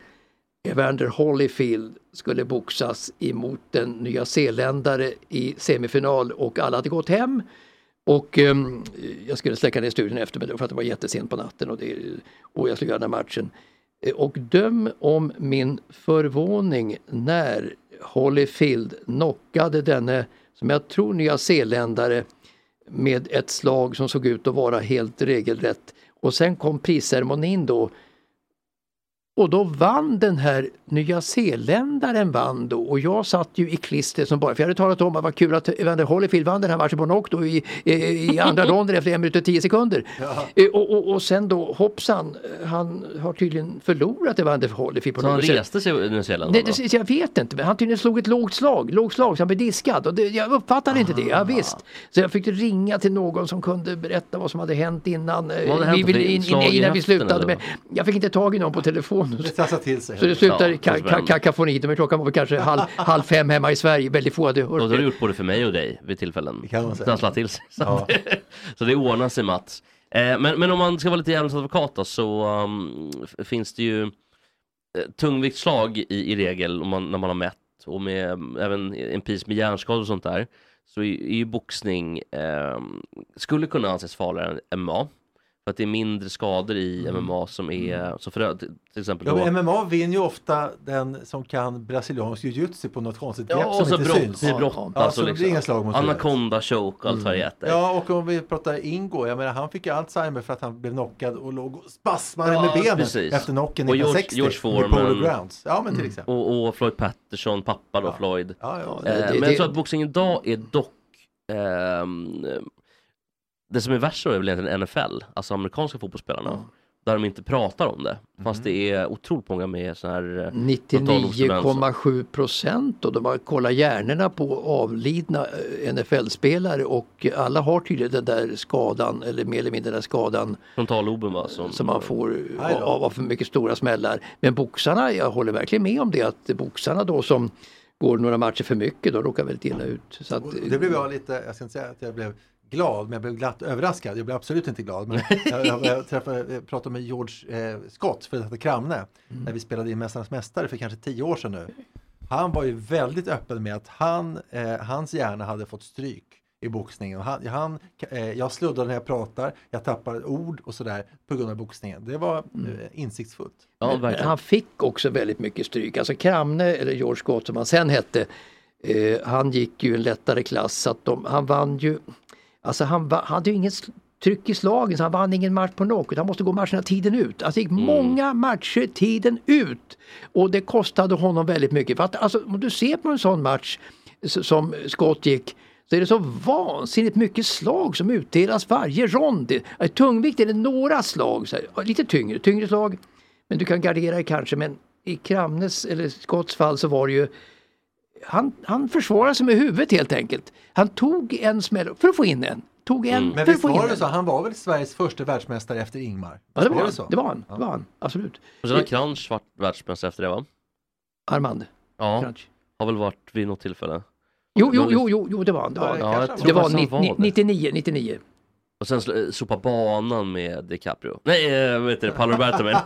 Evander Holyfield skulle boxas emot en nya zeeländare i semifinal och alla hade gått hem. Och um, jag skulle släcka ner studion efter mig för att det var jättesent på natten och, det, och jag skulle göra den här matchen. Eh, och döm om min förvåning när Holyfield knockade denne, som jag tror nya zeeländare med ett slag som såg ut att vara helt regelrätt. Och sen kom prisceremonin då. Och då vann den här nya zeeländaren vann då och jag satt ju i klister som bara, för jag hade talat om att vad kul att Evander Holyfield vann den här matchen på knock då i, i, andra ronden efter en minut och tio sekunder. Eh, Och, och, och sen då hoppsan, han har tydligen förlorat Evander Holyfield på Så han något sätt. reste sig i Nya Zeeland? Jag vet inte, men han tydligen slog ett lågt slag, lågt slag så han blev diskad. Och det, jag uppfattade inte det, ja, visst. Så jag fick ringa till någon som kunde berätta vad som hade hänt innan, eh, Vad hade hänt vi, för in, in, slag i innan vi slutade. Men jag fick inte tag i någon på telefonen. Det trasslar till sig. Så det slutade i Ja, ka- kakafoni, men klockan var kanske halv, halv fem hemma i Sverige, väldigt få hade Och hört det har du det. gjort både för mig och dig vid tillfällen. Det kan man säga. Trasslat till sig. Så, Ja. att, så det ordnar sig Mats. Eh, men, men om man ska vara lite djävulens advokat då, så um, finns det ju eh, tungviktsslag i, i regel om man, när man har mätt och med även en pris med hjärnskador och sånt där så är, är ju boxning ehm, skulle kunna anses farligare än MMA. För att det är mindre skador i MMA som är, så för, till till exempel Ja, då, men MMA vinner ju ofta den som kan brasiliansk jiu-jitsu på något konstigt grepp Ja, och som så inte brott, syns. det brottas Ja, och så det blir liksom, inga slag mot. Anaconda choke och allt vad det heter. Ja, och om vi pratar Ingo, jag menar han fick ju Alzheimer för att han blev knockad och låg och spasmade Ja, med benen precis. efter knocken Och George- 1960 George Polo Foreman. Grounds. Ja, men till exempel. Och, och Floyd Patterson, pappa då, Ja. Floyd. Ja, ja. Ja, Eh, det- men det- jag tror att boxning idag är dock ehm, Det som är värst då är väl egentligen NFL, alltså amerikanska fotbollsspelarna. Där de inte pratar om det. Fast det är otroligt många med sån här eh, 99,7 procent och de har kollat hjärnorna på avlidna eh, NFL-spelare och alla har tydligen den där skadan eller mer eller mindre den där skadan frontalloben va? Som, som man får av, av för mycket stora smällar. Men boxarna, jag håller verkligen med om det att boxarna då som går några matcher för mycket, de råkar väldigt illa ut. Så att, det blev jag lite, jag ska inte säga att jag blev glad, men jag blev glatt överraskad. Jag blev absolut inte glad. Men jag, jag, jag, träffade, jag pratade med George eh, Scott, för detta Kramne, Mm. när vi spelade in Mästarnas Mästare för kanske tio år sedan nu. Han var ju väldigt öppen med att han, eh, hans hjärna hade fått stryk i boxningen. Och han, han, eh, jag sluddar när jag pratar, jag tappar ord och sådär på grund av boxningen. Det var Mm. eh, insiktsfullt. Ja, Men han fick också väldigt mycket stryk. Alltså Kramne, eller George Scott som han sen hette, eh, han gick ju en lättare klass. Så att de, han vann ju, alltså han va, hade ju inget tryck i slagen så han vann ingen match på knock. utan Han måste gå matcherna tiden ut. Alltså det gick många matcher tiden ut. Och det kostade honom väldigt mycket. För att, alltså, om du ser på en sån match som Scott gick så är det så vansinnigt mycket slag som utdelas varje rond. I tungvikt är det några slag, så här, lite tyngre, tyngre slag. Men du kan gardera dig kanske. Men i Kramnes eller Scotts fall så var det ju han, han försvarade sig med huvudet helt enkelt. Han tog en smäll för att få in en. Tog en Men för att visst var det så, han var väl Sveriges första världsmästare efter Ingmar? Ja, det var, han. så? det var han. Ja. Det var han. Absolut. Och sen har Crunch varit världsmästare efter det va? Armand. Ja, Crunch. har väl varit vid något tillfälle. Jo, jo, jo, jo, jo, det var han. Det var, Ja, det var var det. 99, 99. Och sen sl- sopa banan med DiCaprio. Nej, äh, heter det? Paolo Roberto men.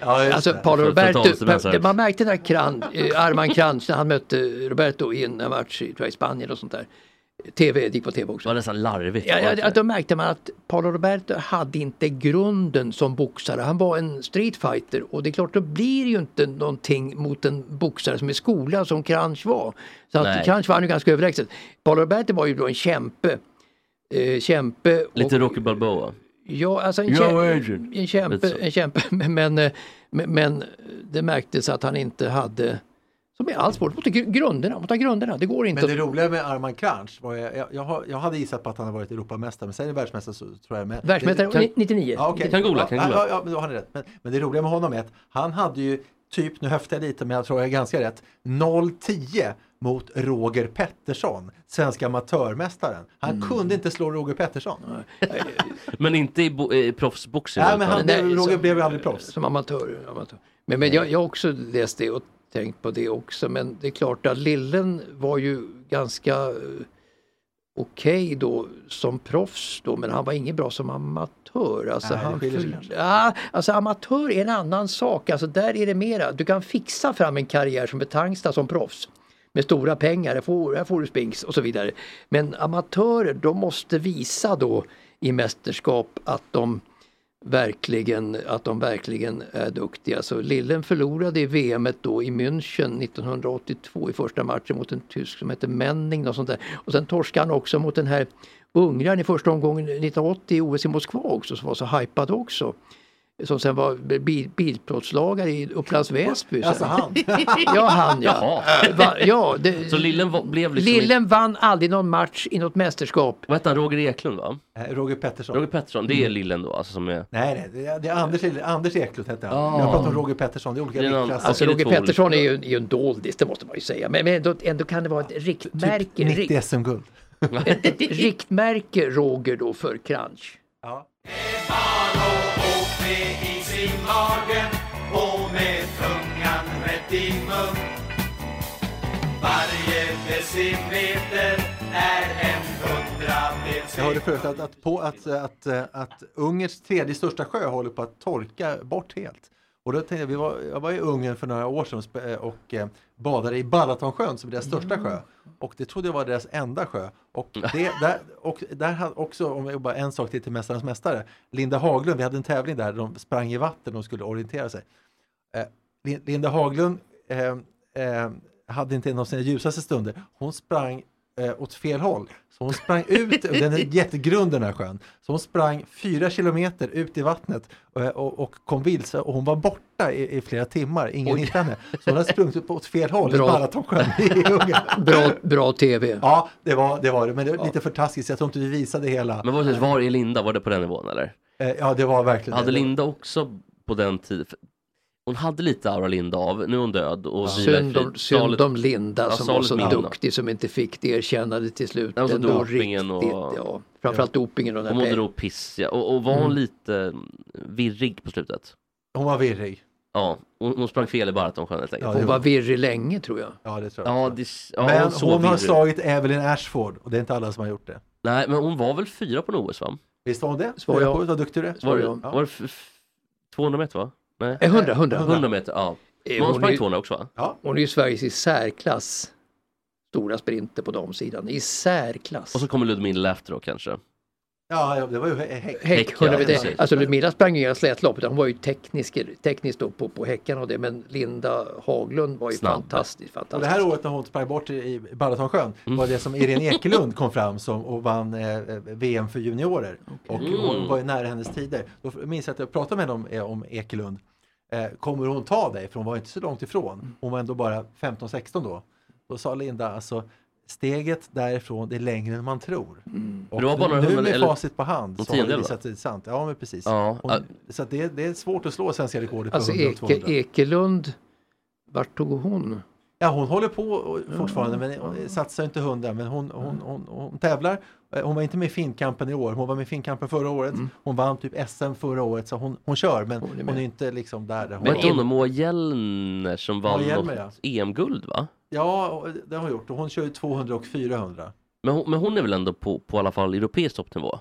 Ja, Alltså det. Paolo Roberto, det- man märkte den där kran, eh, Armand Kranz när han mötte Roberto i en match i, tror jag, i Spanien och sånt där. TV, det gick på TV Det också. var nästan larvigt. Ja, var det ja, det? då märkte man att Paolo Roberto hade inte grunden som boxare. Han var en streetfighter och det är klart då blir det ju inte någonting mot en boxare som är skolad som Kranch var. Så att Kranch var ju ganska överlägset. Paolo Roberto var ju då en kämpe. Eh, kämpe och, Lite Rocky Balboa. Ja, alltså en, Yo, kä- agent. en kämpe, en kämpe men, men, eh, men, men det märktes att han inte hade, som i all sport, mot gr- grunderna, mot grunderna. Det går inte Men det att... roliga med Armand Kranch var jag, jag, jag, har, jag hade gissat på att han har varit Europamästare, men sen är världsmästare så tror jag med. Världsmästare Det- kan- 99. Ja, okej. Kan googla, kan ja, googla. Ja, ja, men då har ni rätt. Men, men det roliga med honom är att han hade ju typ, nu höftar jag lite men jag tror jag är ganska rätt, 0-10 mot Roger Pettersson, svenska amatörmästaren. Han Mm. kunde inte slå Roger Pettersson. Men inte i, bo- i proffsboxning? Nej, men han, Nej, Roger som- blev aldrig proffs. Som amatör. amatör. Men, men jag, har också läst det och tänkt på det också. Men det är klart att Lillen var ju ganska eh, okej då som proffs då. Men han var ingen bra som amatör. Alltså, Nej, han för- ja, alltså amatör är en annan sak. Alltså där är det mera, du kan fixa fram en karriär som Betangsta som proffs. Med stora pengar, här får, här får du spinks och så vidare. Men amatörer, de måste visa då i mästerskap att de verkligen, att de verkligen är duktiga. Så Lillen förlorade i VM då i München 1982 i första matchen mot en tysk som hette Menning och sånt där. Och sen torskade han också mot den här ungraren i första omgången 1980 i OS i Moskva också som var så hypad också. Som sen var bil, bilplåtslagare i Upplands Väsby. Alltså han. Ja, han ja. Va, ja det, Så Lillen var, blev liksom... Lillen vann aldrig någon match i något mästerskap. Vad hette han? Roger Eklund va? Eh, Roger Pettersson. Roger Pettersson, det är Lillen då alltså som är... Nej, nej, det är, Anders, Anders Eklund hette han. Ah. Jag pratar om Roger Pettersson, det är olika någon-. Alltså är Roger Pettersson är ju, är ju en doldis, det måste man ju säga. Men, men ändå, ändå kan det vara ett riktmärke. typ 90 rikt, SM-guld. ett, ett riktmärke Roger då för crunch. Ja. Med is i magen och med tungan rätt i mun. Varje decimeter är en hundradels Jag hörde förut att, att, på, att, att, att Ungerns tredje största sjö håller på att torka bort helt. Och då tänkte jag, vi var, jag var i Ungern för några år sedan och eh, badade i Balatonsjön som är deras största sjö. Och det trodde jag var deras enda sjö. Och, det, där, och där hade också, om jag bara en sak till till Mästarnas Mästare, Linda Haglund, vi hade en tävling där de sprang i vatten och skulle orientera sig. Eh, Lin- Linda Haglund eh, eh, hade inte en av sina ljusaste stunder. Hon sprang eh, åt fel håll. Så hon sprang ut, den är jättegrund den här sjön, så hon sprang fyra kilometer ut i vattnet eh, och, och kom vilse och hon var borta i, i flera timmar, ingen hittade henne. Så hon hade sprungit på åt fel håll Bra. i Balatonsjön i Ungern. Bra, bra TV. Ja, det var det, var det men det var lite för taskigt så jag tror inte vi visade hela. Men vad, var är Linda? Var det på den nivån eller? Eh, ja, det var verkligen Hade det. Linda också på den tiden... Hon hade lite Aura Linda av, nu är hon död och i Synd om, synd om Linda Ja, som var så minne. duktig som inte fick det erkännande till slut. Ja, och så Ändå dopingen och- ja, framförallt dopingen och den Hon mådde nog piss, ja. och, och var hon Mm. lite mm, virrig på slutet? Hon var virrig. Ja, hon, hon sprang fel i Baratonsjön helt enkelt. Ja, Hon var virrig länge tror jag. Ja, det tror jag. Ja, det, ja, men så hon har virrig. slagit Evelyn Ashford och det är inte alla som har gjort det. Nej, men hon var väl fyra på en OS va? Visst var hon det? Svar ja. På, vad duktig du är. Var det, jag. var det f- f- 200 meter va? Nej, Eh, 100, 100. 100 meter, ja. Eh, hon sprang är, 200 också va? Ja. hon är ju Sveriges i särklass stora sprinter på damsidan. I särklass. Och så kommer Ludmilla efter då kanske. Ja, ja, det var ju hä- häck. Häck, Häck, ja, 100 meter. Alltså Ludmilla sprang ju inga slätlopp utan hon var ju teknisk, tekniskt då på, på häckarna och det men Linda Haglund var ju Snabb. fantastiskt. Och det fantastisk. här året när hon sprang bort i, Balatonsjön var det som Irene Ekelund kom fram som och vann eh, VM för juniorer. Och hon var ju nära hennes tider. Då minns jag att jag pratade med henne om, eh, om Ekelund. Eh, kommer hon ta dig? För hon var inte så långt ifrån. Hon var ändå bara 15-16 då. Då sa Linda, alltså steget därifrån det är längre än man tror. Och Det var bara nu med eller- facit på hand så har det visat sig sant. Ja, men precis. Ja, Hon, så att det, det är svårt att slå svenska rekordet på Alltså 100 och Eke, 200. Ekelund, vart tog hon? Ja, hon håller på och- fortfarande, men hon satsar inte hundra. Men hon, hon, hon, hon tävlar. Eh, Hon var inte med i Finnkampen i år. Hon var med i Finnkampen förra året. Hon vann typ SM förra året, så hon, hon kör. Men Hon är hon med. är, inte liksom där. där hon Vad var. hon? Moa Hjellner som vann Hjellner, något EM-guld va? Ja, och det har hon gjort. Och hon kör ju 200 och 400. Men hon, men hon är väl ändå på, på i alla fall europeisk toppnivå?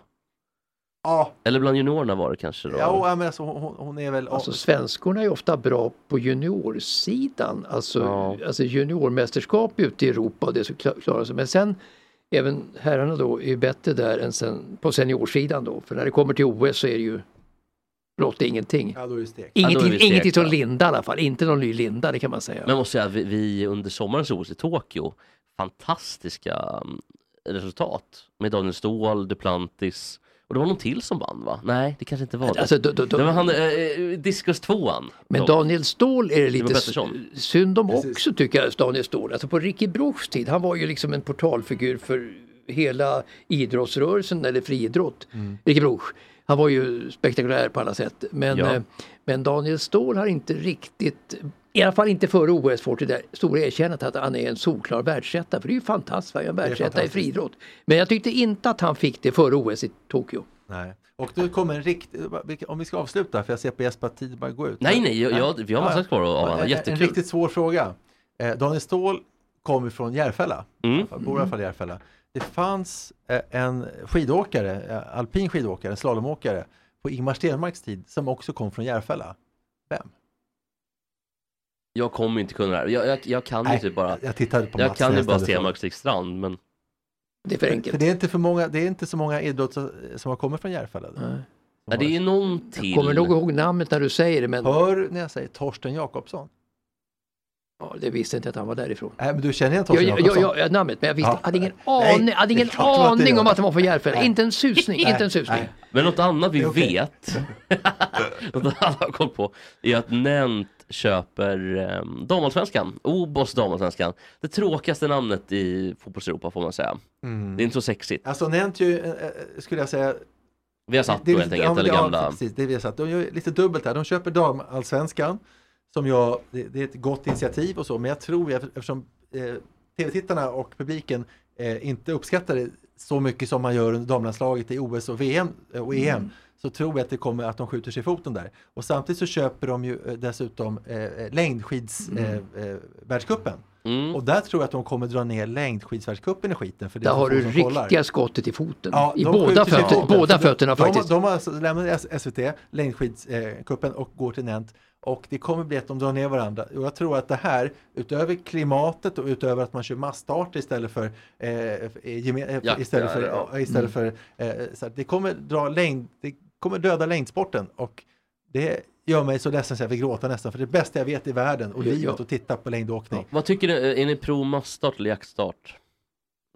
Ja, Eller bland juniorerna var det kanske då? ja men alltså, hon, hon är väl... Alltså svenskorna är ofta bra på juniorsidan, alltså, Ja. alltså juniormästerskap ute i Europa och det så kla- klarar sig. Men sen även herrarna då är ju bättre där än sen, på seniorsidan då. För när det kommer till OS så är det ju blott ingenting. Ja, då är det stek. Ja, Ingenting, ingenting som. Linda i alla fall, inte någon ny Linda det kan man säga. Men jag måste säga vi, vi under sommarens OS i Tokyo, fantastiska mm, resultat. Med Daniel Ståhl, Duplantis och det var någon till som vann va? Nej, det kanske inte var det. Alltså, då, då, då, det var han, eh, diskus tvåan. Men Då. Daniel Ståhl är det lite s- synd om Precis. också tycker jag, Daniel Ståhl. Alltså på Ricky Bruchs tid, han var ju liksom en portalfigur för hela idrottsrörelsen eller friidrott. Ricky Bruch. Han var ju spektakulär på alla sätt. Men, Ja. eh, men Daniel Ståhl har inte riktigt I alla fall inte före OS får till det stora erkännandet att han är en solklar världsetta. För det är ju fantastiskt, han är en världsetta i friidrott. Men jag tyckte inte att han fick det före OS i Tokyo. Nej. Och då kommer en riktig, om vi ska avsluta, för jag ser på Jesper att tiden bara går ut. Nej, nej, jag, jag, vi har massa kvar att avhandla. En, en Jättekul. riktigt svår fråga. Eh, Daniel Ståhl kommer från Järfälla, Mm. Bor i alla fall i Järfälla. Det fanns eh, en skidåkare, eh, alpin skidåkare, en slalomåkare på Ingmar Stenmarks tid som också kom från Järfälla. Vem? Jag kommer inte kunna det här. Jag, jag, jag kan ju Nej, typ bara, Jag tittade på jag kan ju bara frågan. Stenmark Strand, men Det är för För enkelt. det är inte för många, det är inte så många idrottare som har kommit från Järfälla. Nej. ja, det är ju någon till. Kommer nog ihåg namnet när du säger det men Hör när jag säger Torsten Jakobsson. ja, det visste inte att han var därifrån. Nej, men du känner igen Jag, Torsten jag, Jakobsson? jag, jag, namnet, men jag visste, Ja. hade ingen Nej, aning, hade det är ingen aning det. om att han var från Järfälla. Nej. Inte en susning, Nej, inte en susning. nej. Men något annat vi okej. vet, något annat har koll på, är att Nent köper um, damallsvenskan, Obos damallsvenskan. Det tråkigaste namnet i fotbollseuropa får man säga. Mm. Det är inte så sexigt. Alltså nämnt ju, eh, eh, skulle jag säga, Vi har satt Det då helt enkelt, eller ja, gamla. precis, det vi satt. De gör lite dubbelt här. De köper damallsvenskan som jag, det, det är ett gott initiativ och så, men jag tror eftersom eh, tv-tittarna och publiken eh, inte uppskattar det så mycket som man gör under damlandslaget i OS och VM eh, och EM Mm. Så tror jag att det kommer att de skjuter sig i foten där. Och samtidigt så köper de ju eh, dessutom eh, längdskidsvärldscupen. Eh, eh. Mm. Och där tror jag att de kommer dra ner längdskidsvärldscupen i skiten. För det är Där har du riktiga kollar. skottet i foten. Ja, I de båda, fötter, foten. båda de- fötterna de, faktiskt. De har alltså lämnat SVT, längdskidscupen och går till Nent. Och det kommer bli att de drar ner varandra. Och jag tror att det här, utöver klimatet och utöver att man kör massstarter istället för, eh, geme- eh, Ja, istället ja, för, ja. Mm. istället för eh, så det kommer dra längd, det kommer döda längdsporten. Och det gör mig så ledsen så jag vill gråta nästan. För det bästa jag vet i världen och Ja, livet ja. att titta på längdåkning. Vad tycker du, är ni pro massstart eller jaktstart?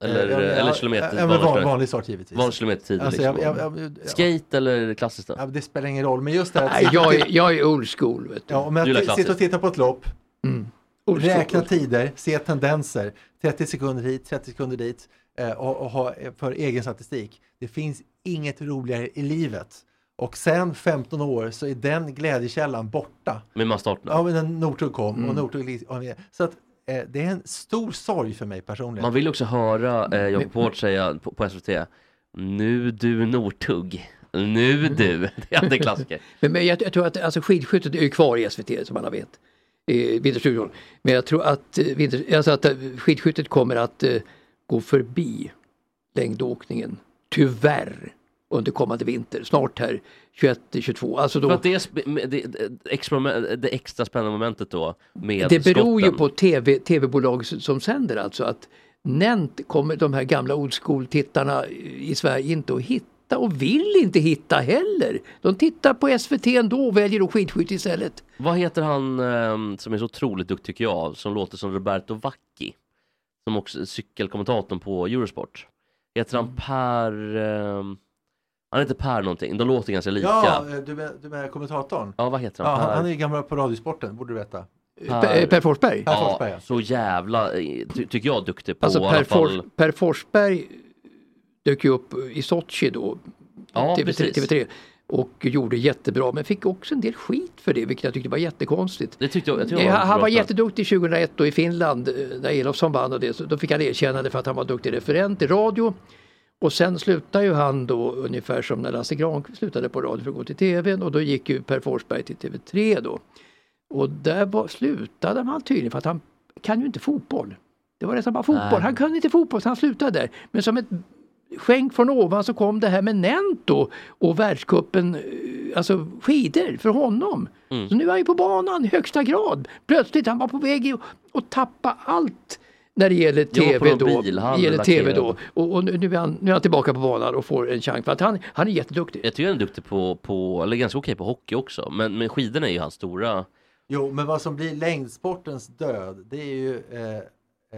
Eller, Eh, ja, eller ja, kilometer? Ja, van, kilometer? vanlig start givetvis. Vanlig kilometertid Alltså, liksom. jag, jag, jag, ja. Skate eller klassiskt? Ja, det spelar ingen roll, men just det här jag, är, jag är old school. Vet du. Ja, om Du jag sitter och tittar på ett lopp, Mm. Räkna tider, se tendenser, 30 sekunder hit, 30 sekunder dit eh, och, och ha för egen statistik. Det finns inget roligare i livet. Och sen 15 år så är den glädjekällan borta. Med massstarten? Ja, men när Northug kom Mm. och Northug... Så att eh, det är en stor sorg för mig personligen. Man vill också höra eh, Jakob Hård säga på, på SVT Nu du Nortugg Nu du, det är en klassiker. Men, men jag, jag tror att alltså, skidskyttet är ju kvar i SVT som alla vet. I Vinterstudion. Men jag tror att, eh, vinter, alltså att eh, skidskyttet kommer att eh, gå förbi längdåkningen. Tyvärr. Under kommande vinter. Snart här 21-22. Alltså För att det, är det, det, extra, spännande momentet då med det beror ju skotten. på TV, tv-bolag som sänder alltså att Nent kommer de här gamla old school-tittarna i Sverige inte att hitta och vill inte hitta heller. De tittar på SVT ändå och väljer då skidskytte istället. Vad heter han ehm, som är så otroligt duktig tycker jag, som låter som Roberto Vacchi? Som också är cykelkommentatorn på Eurosport. Heter Mm. han Per... ehm, han heter Per någonting, de låter ganska lika. Ja, Ja, eh, du med, du med kommentatorn? vad heter Ja, han? han, per? han är gammal på Radiosporten, borde du veta. Per, per Forsberg. Per ja, Forsberg, ja. så jävla, eh, ty, tycker jag, duktig på Alltså i alla per, fall. Fors, per Forsberg dök ju upp i Sochi då, Ja, TV3, precis. TV3 och gjorde jättebra men fick också en del skit för det vilket jag tyckte var jättekonstigt. Det tyckte jag, jag tyckte Ja, det han var bra jätteduktig 2001 då i Finland eh, när Elofsson vann och det, så då fick han erkännande för att han var duktig referent i radio. Och sen slutade ju han då ungefär som när Lasse Granqvist slutade på radio för att gå till TV och då gick ju Per Forsberg till TV3 då. Och där var, slutade han tydligen för att han kan ju inte fotboll. Det var nästan bara fotboll. Nej. Han kunde inte fotboll så han slutade där. Men som ett skänk från ovan så kom det här med Nento och världscupen, eh, alltså skidor för honom. Mm. Så nu är han ju på banan i högsta grad. Plötsligt han var på väg att tappa allt när det gäller TV då. Det gäller TV då. Och, och nu, nu, är han, nu är han tillbaka på banan och får en chans för att han, han är jätteduktig. Jag tycker han är duktig på, på eller ganska okej på hockey också. Men, men skidorna är ju hans stora... Jo, men vad som blir längdsportens död, det är ju eh,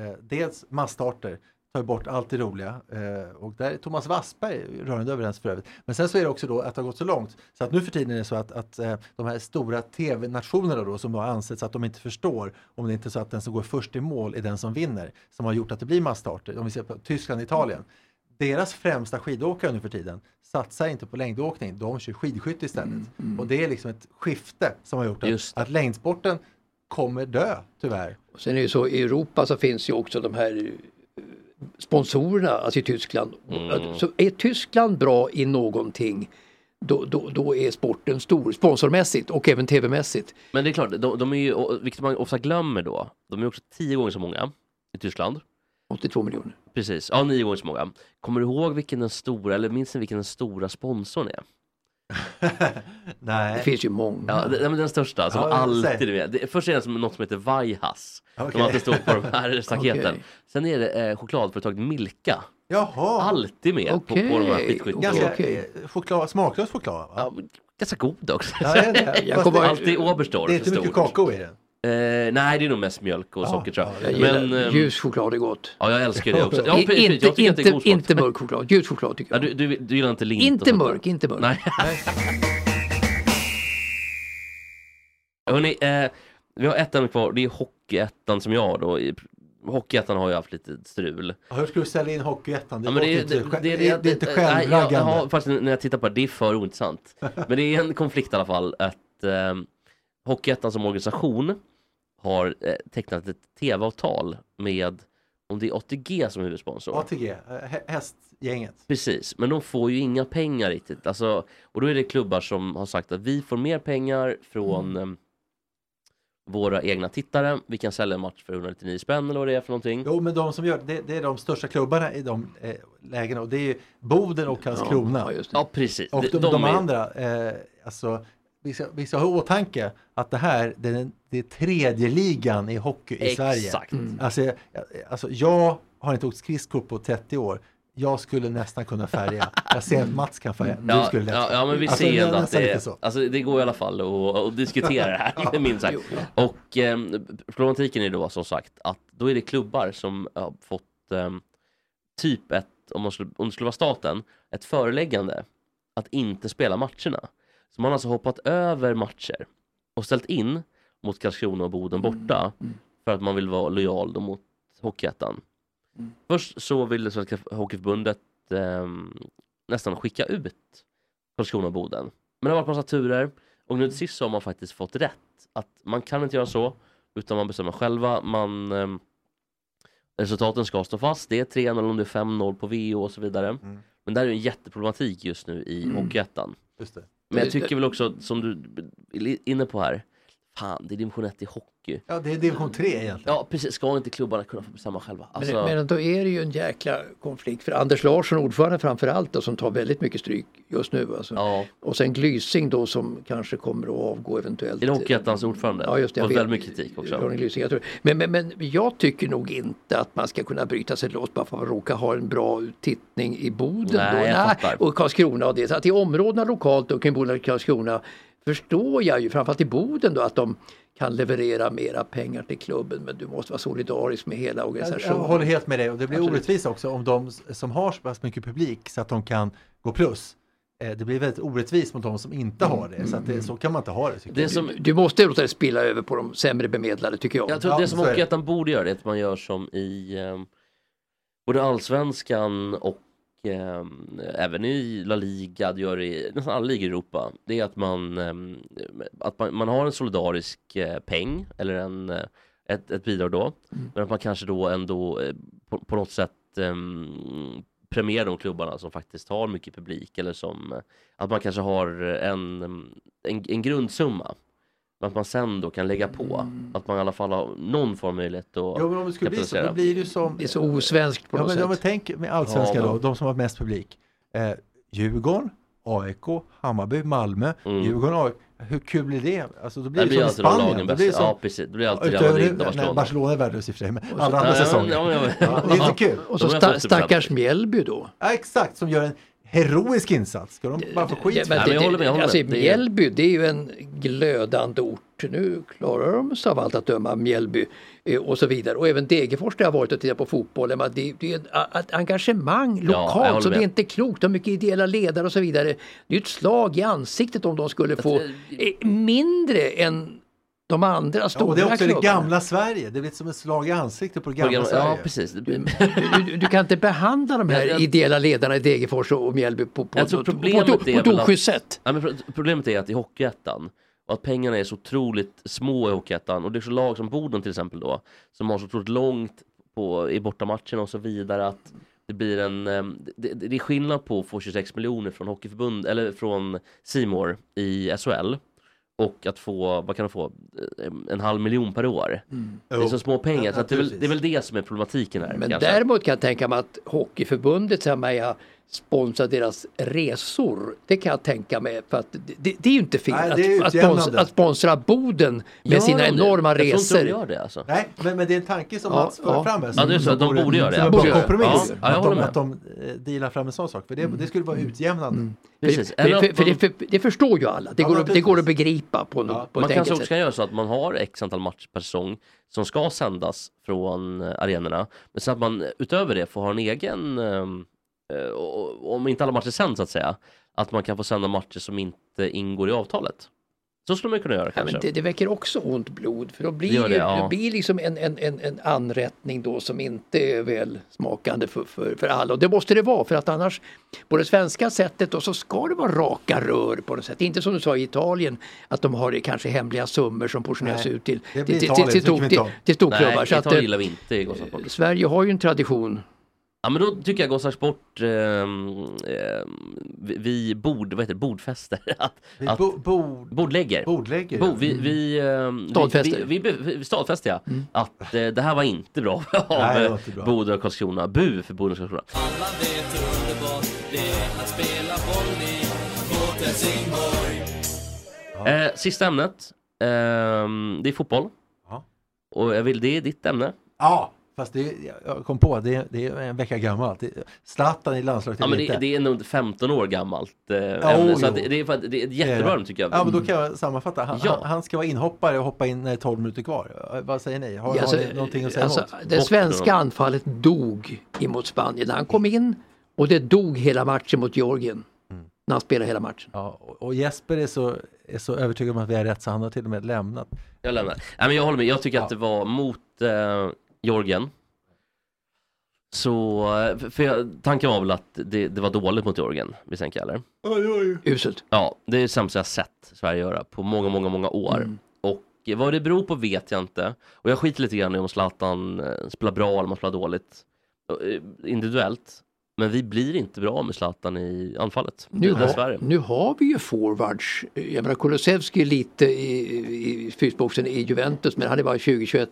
eh, dels massstarter, tar bort allt det roliga. Eh, och där är Thomas Wassberg rörande överens för övrigt. Men sen så är det också då att det har gått så långt så att nu för tiden är det så att, att eh, de här stora tv-nationerna då som har ansetts att de inte förstår om det inte är så att den som går först i mål är den som vinner, som har gjort att det blir massstarter. Om vi ser på Tyskland och Italien. Deras främsta skidåkare nu för tiden satsar inte på längdåkning, de kör skidskytte istället. Och det är liksom ett skifte som har gjort att, att längdsporten kommer dö, tyvärr. Och Sen är det så i Europa så finns ju också de här sponsorerna, alltså i Tyskland. Mm. Så är Tyskland bra i någonting då, då, då är sporten stor sponsormässigt och även tv-mässigt. Men det är klart, de, de är ju, vilket man ofta glömmer då, de är också tio gånger så många i Tyskland. 82 miljoner. Precis, ja nio gånger så många. Kommer du ihåg vilken den stora, eller minns ni vilken den stora sponsorn är? Nej. Det finns ju många. Ja, det, men den största som Ja, säg. alltid är med. Det, först är det som något som heter Vajhas. Okej. Som alltid står på de här staketen. Okej. Sen är det eh, chokladföretaget Milka. Jaha, Alltid med på, på de här Okej, skitskyttarna. ganska Okej. eh, choklad, smaklös choklad va? Ja, ganska god också. Ja, det är det. Jag Fast kommer- det, Alltid Oberstdorf det är inte mycket kakao i den. Eh, nej, det är nog mest mjölk och Ja, socker tror ja, jag. Jag Men, ehm, ljus choklad är gott. Ja, jag älskar det också. Ja, I- precis, inte, jag tycker att det är inte, god inte mörk choklad, ljus choklad tycker Ja, jag. du, du, du gillar inte lint inte mörk, inte mörk. Nej. Hörrni, eh, vi har ettan kvar. Det är Hockeyettan som jag har då. I- Hockeyettan har ju haft lite strul. Ja, Hur ska du sälja in Hockeyettan? Det, Ja, det, inte, det, det, det, det är inte jag, självraggande. jag har, faktiskt när jag tittar på det, det är för ointressant. Men det är en konflikt i alla fall att eh, Hockeyettan som organisation har eh, tecknat ett tv-avtal med, om det är ATG som huvudsponsor. ATG, eh, hä- hästgänget. Precis, men de får ju inga pengar riktigt. Alltså, och då är det klubbar som har sagt att vi får mer pengar från Mm. eh, våra egna tittare. Vi kan sälja en match för 199 spänn eller vad det är för någonting. Jo, men de som gör det, det är de största klubbarna i de eh, lägena och det är ju Boden och Karlskrona. Ja. Ja, precis. och de, De- de, de är- andra, eh, alltså vi ska, vi ska ha i åtanke att det här det är, den, det är tredje ligan i hockey i Sverige. Exakt. Alltså, jag- alltså jag har inte åkt skridskor på 30 år. Jag skulle nästan kunna färga. Jag ser att Mats kan färga. Du Ja, skulle lätt ja, ja, men vi Alltså, ser ändå att det, lite är, så. alltså, det går i alla fall att, att diskutera det här, minst sagt. Och eh, problematiken är då som sagt att då är det klubbar som har fått eh, typ ett, om, man skulle, om det skulle vara staten, ett föreläggande att inte spela matcherna. Så man har alltså hoppat över matcher och ställt in mot Karlskrona och Boden borta för att man vill vara lojal då mot Hockeyettan. Först så ville Svenska Hockeyförbundet ehm, nästan skicka ut Karlskrona och Boden. Men det har varit massa turer och nu till sist så har man faktiskt fått rätt. Att man kan inte göra så utan man bestämmer själva. Man, ehm, resultaten ska stå fast. Det är 3-0 om det är 5-0 på VO och så vidare. Men det här är en jätteproblematik just nu i Hockeyettan. Men jag tycker väl också som du är inne på här. Fan, det är division 1 i hockey. Ja, det är division 3 egentligen. Ja, precis. Ska inte klubbarna kunna få bestämma själva? Alltså, Men, men då är det ju en jäkla konflikt för Anders Larsson, ordförande framför allt, då, som tar väldigt mycket stryk just nu. Alltså. ja. Och sen Glysing då som kanske kommer att avgå eventuellt. Är det Hockeyettans ordförande? Ja, just det. Och väldigt mycket kritik också. Glysing, jag tror. Men, men, men jag tycker nog inte att man ska kunna bryta sig loss bara för att råka ha en bra tittning i Boden. Nej, då. jag fattar. och Karlskrona och det. Så att i områdena lokalt och kring Boden och Karlskrona förstår jag ju, framförallt i Boden då, att de kan leverera mera pengar till klubben men du måste vara solidarisk med hela organisationen. jag håller helt med dig och det blir Absolut. orättvist också om de som har så pass mycket publik så att de kan gå plus. Eh, Det blir väldigt orättvist mot de som inte har det. Så, att det, så kan man inte ha det. Tycker Det jag. som, Du, måste låta det spilla över på de sämre bemedlade tycker jag. jag tror Ja, det som. Hockeyettan borde göra det är att man gör som i eh, både Allsvenskan och eh, även i La Liga, det gör det i nästan alla ligor i Europa. Det är att man, eh, att man, man har en solidarisk eh, peng eller en, eh, ett, ett bidrag då. Mm. Men att man kanske då ändå eh, på, på något sätt eh, premierar de klubbarna som faktiskt har mycket publik eller som eh, att man kanske har en, en, en grundsumma. Att man sen då kan lägga på. Att man i alla fall har någon form av möjlighet att Jo, men om det skulle bli så, då blir det ju som... Det är så osvenskt på Ja, något men, sätt. ja, men tänk med allsvenskan Ja, då, de som har mest publik. Eh, Djurgården, AIK, Hammarby, Malmö, Mm. Djurgården, AIK. Hur kul blir det? Alltså, då blir Det det, blir som de Spanien. Det blir som, Ja precis, det blir alltid Real Madrid och nej, Barcelona. Barcelona är värdelöst i och för sig, men alla andra Ja, ja, säsonger. ja, ja, Ja, det är inte kul. Och så sta- 70%. stackars Mjällby då. Ja, exakt, som gör en heroisk insats. Ska de bara få skit Ja, men det? men jag håller med, jag håller alltså, med. Det är- Mjällby det är ju en glödande ort. Nu klarar de sig av allt att döma, Mjällby eh, och så vidare. Och även Degerfors där jag har varit och tittat på fotbollen. men Det, det är ett, engagemang lokalt så det är inte klokt. De har mycket ideella ledare och så vidare. Det är ett slag i ansiktet om de skulle få eh, mindre än de andra Ja, stora och det är också det klubbarna. gamla Sverige. Det blir som ett slag i ansiktet på det På gamla gamla- Sverige. Ja precis. Det. Du, du, du kan inte behandla de här ideella ledarna i Degerfors och och Mjällby på, på, Jag tror på, på, problemet på, på, är på ett oschysst sätt. Ja, problemet är att i Hockeyettan, och att pengarna är så otroligt små i Hockeyettan och det är så lag som Boden till exempel då som har så otroligt långt på, i bortamatcherna och så vidare att det blir en, eh, det, det är skillnad på att få 26 miljoner från Hockeyförbund eller från Simor i SHL och att få, vad kan de få, en halv miljon per år. Det är så små pengar så att det, är väl, det är väl det som är problematiken här. Men kanske. däremot kan jag tänka mig att Hockeyförbundet mig jag sponsrar deras resor. Det kan jag tänka mig för att det, det, är ju inte fel Nej, det är att, att, sponsra, att sponsra Boden med Gör sina de det? enorma Jag tror inte resor. de gör det alltså. Nej, men, men det är en tanke som Ja, Mats för ja. fram här. Ja, det är så de borde göra det. Som en Borde kompromiss. Ja, ja, att, de, att de eh, dealar fram en sån sak. För det, det skulle vara utjämnande. Precis. För, för, för, för, det förstår ju alla. Det, Ja, går, att- det går att begripa på, no, på Man kanske också kan göra så att man har x antal matcher per säsong som ska sändas från eh, arenorna. Men så att man utöver det får ha en egen, ehm, eh, om inte alla matcher sänds så att säga, att man kan få sända matcher som inte ingår i avtalet. Så skulle man kunna göra Ja, kanske. men det, det väcker också ont blod för då blir Det det, ja. det blir liksom en, en, en, en anrättning då som inte är väl smakande för, för, för alla. Och det måste det vara för att annars på det svenska sättet och så ska det vara raka rör på något sätt. Inte som du sa i Italien att de har kanske hemliga summor som portioneras ut till, det till, till, till, det tycker vi till, inte om. till storklubbar. Nej, Så att, Italien eh, gillar vi inte. Sverige har ju en tradition. Ja men då tycker jag Gotland Sport, ehm, ehm, vi, vi bord, vad heter det, bordfäster. Att, Vi att, bo, bord, bordlägger. bordlägger. Bo, vi, vi, ehm, Stadfäster. Vi, vi, vi, stadfäster ja. Att eh, det här var inte bra av eh, var inte bra. Boden och Karlskrona. Bu för Boden och Karlskrona. Alla vet hur underbart det är att spela boll i vårt Helsingborg. Eh, sista ämnet. Ehm, det är fotboll. Ja. Och jag vill, det är ditt ämne. Ja, fast det, jag kom på, det, det är en vecka gammalt. Zlatan i landslaget Ja, men det, inte. det är nog 15 år gammalt eh, Ja, ämne. Så jo. att det, det, är, det är ett jättebra ämne tycker jag. Ja, men då kan jag sammanfatta. Han, Ja. han, ska vara inhoppare och hoppa in när är 12 minuter kvar. Eh, Vad säger ni? Har, Alltså, har ni någonting att säga alltså, emot? det svenska anfallet dog emot Spanien. Han kom in och det dog hela matchen mot Georgien. Mm. När han spelade hela matchen. Ja, och- och Jesper är så, är så övertygad om att vi har rätt så han har till och med lämnat. Jag lämnar. Nej, men jag håller med. Jag tycker Ja. att det var mot eh, Georgien. Så, eh, för- jag, tanken var väl att det, det var dåligt mot Georgien, misstänker jag eller? Uselt. Ja, det är det sämsta jag sett Sverige göra på många, många, många år. Mm. Och vad det beror på vet jag inte. Och jag skiter lite grann i om Zlatan eh, spelar bra eller om han spelar dåligt. eh, Individuellt. Men vi blir inte bra med Zlatan i anfallet. Nu har, nu har vi ju forwards. Jag menar Kulusevski lite i, i fysboxen i Juventus men han är bara 20-21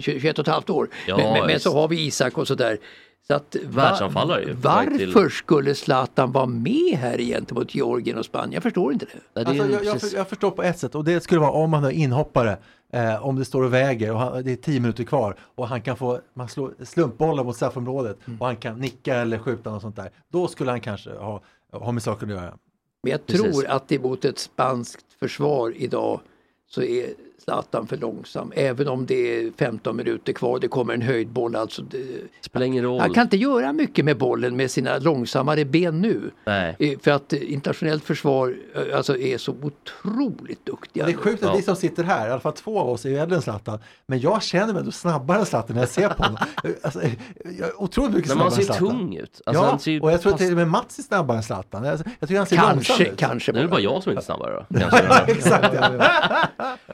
21 och ett halvt år. Ja, men, men, men så har vi Isak och sådär. Så att, va- Världsanfallare ju, Varför till- skulle Zlatan vara med här gentemot Georgien och Spanien? Jag förstår inte det. Alltså, jag, jag, jag förstår på ett sätt och det skulle vara om han är inhoppare. Eh, om det står och väger och han, det är 10 minuter kvar och han kan få man slår slumpbollar mot straffområdet Mm. och han kan nicka eller skjuta något sånt där. Då skulle han kanske ha, ha med saken att göra. Men jag Precis. tror att emot ett spanskt försvar idag så är Zlatan för långsam. Även om det är 15 minuter kvar, det kommer en höjdboll. Alltså det, Spelar ingen roll. han kan inte göra mycket med bollen med sina långsammare ben nu. Nej. Eh, För att eh, internationellt försvar eh, alltså, är så otroligt duktiga. Det är sjukt att Ja. vi som sitter här, i alla fall två av oss är ju äldre än Zlatan, men jag känner mig ändå snabbare än Zlatan när jag ser på honom. alltså, jag är otroligt mycket Men man snabbare ser än Zlatan. tung ut. Alltså, ja, han ser ju och jag tror fast- till och med Mats är snabbare än Zlatan. Jag, jag tycker han ser långsam Kanske, ut. kanske Nu är det bara. jag som inte är snabbare då. Ja, Kanske. exakt. Ja.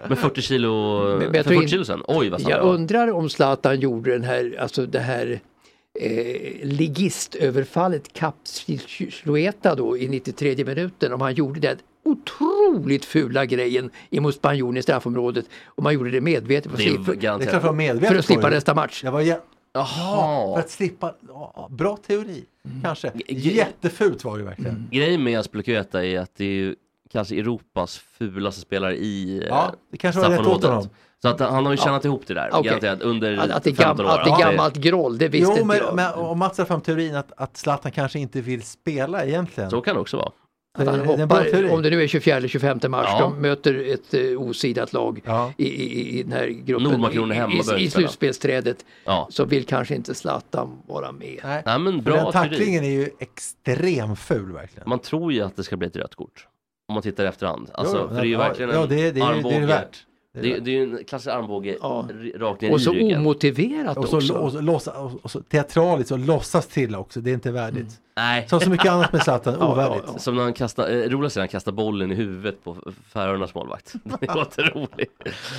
Med 40 kilo, Men- men för jag tror 40 in- kilo sen. Oj vad Jag undrar om Zlatan gjorde den här, alltså det här eh, ligistöverfallet Capslueta då i 93 minuten, om han gjorde det otroligt fula grejen emot spanjoren i straffområdet. Om han gjorde det medvetet för, Det att vara medveten för att slippa nästa match. Jag var jä- Jaha. för att slippa, ja, bra teori, kanske. G- Jättefult var det verkligen. Grejen med Aspelekueta är att det är ju kanske Europas fulaste spelare i eh, Ja, det kanske var rätt åt honom. Så att han har ju tjänat ihop det där, garanterat, under Att, att, det är 15 gam, år. att det är Ja, gammalt groll, det visste Jo, inte men, jag. men och Mats har fram teorin att, att Zlatan kanske inte vill spela egentligen. Så kan det också vara. Att han hoppar, om det nu är 24 eller 25 mars, Ja. de möter ett uh, osidat lag Ja. i, i, i den här gruppen, i, i, i slutspelsträdet, Ja. så vill kanske inte Zlatan vara med. Nej. Nej men För bra den teori. tacklingen är ju extrem ful verkligen. Man tror ju att det ska bli ett rött kort. Om man tittar i efterhand. Alltså, Jo, för det är ju ja, verkligen ja, en det, är- det, är- det är armbåge. det värt. Det, det är ju en klassisk armbåge Ja. rakt ner Och i så ryggen. omotiverat Och så, också. och så, låtsas- och, och så teatraliskt och låtsas till också, det är inte värdigt. Nej. Som så mycket annat med Zlatan, Ja, ovärdigt. ja, Som när han kastar, eh, roligast är när han kastar bollen i huvudet på Färöarnas målvakt. Det låter roligt.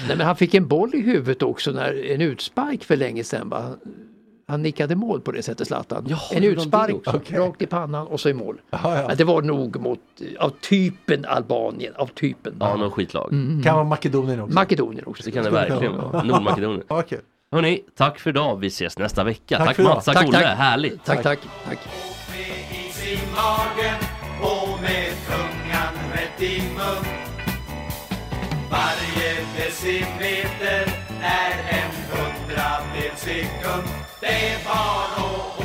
Nej, men han fick en boll i huvudet också när en utspark för länge sedan. Va? Han nickade mål på det sättet Zlatan. Jaha, en utspark? Okej. rakt i pannan och så i mål. Ja, ja. Det var nog mot, av typen Albanien, av typen. Ja, någon skitlag. Kan vara Makedonien också. Makedonien också. Det kan det verkligen vara. Nordmakedonien. Ja, kul. Hörni, tack för idag. Vi ses nästa vecka. Tack Tack. Mats, tack, Tack, Olle. tack. Härligt. Tack, tack, tack. Varje decimeter är en knappt en sekund. Det var nog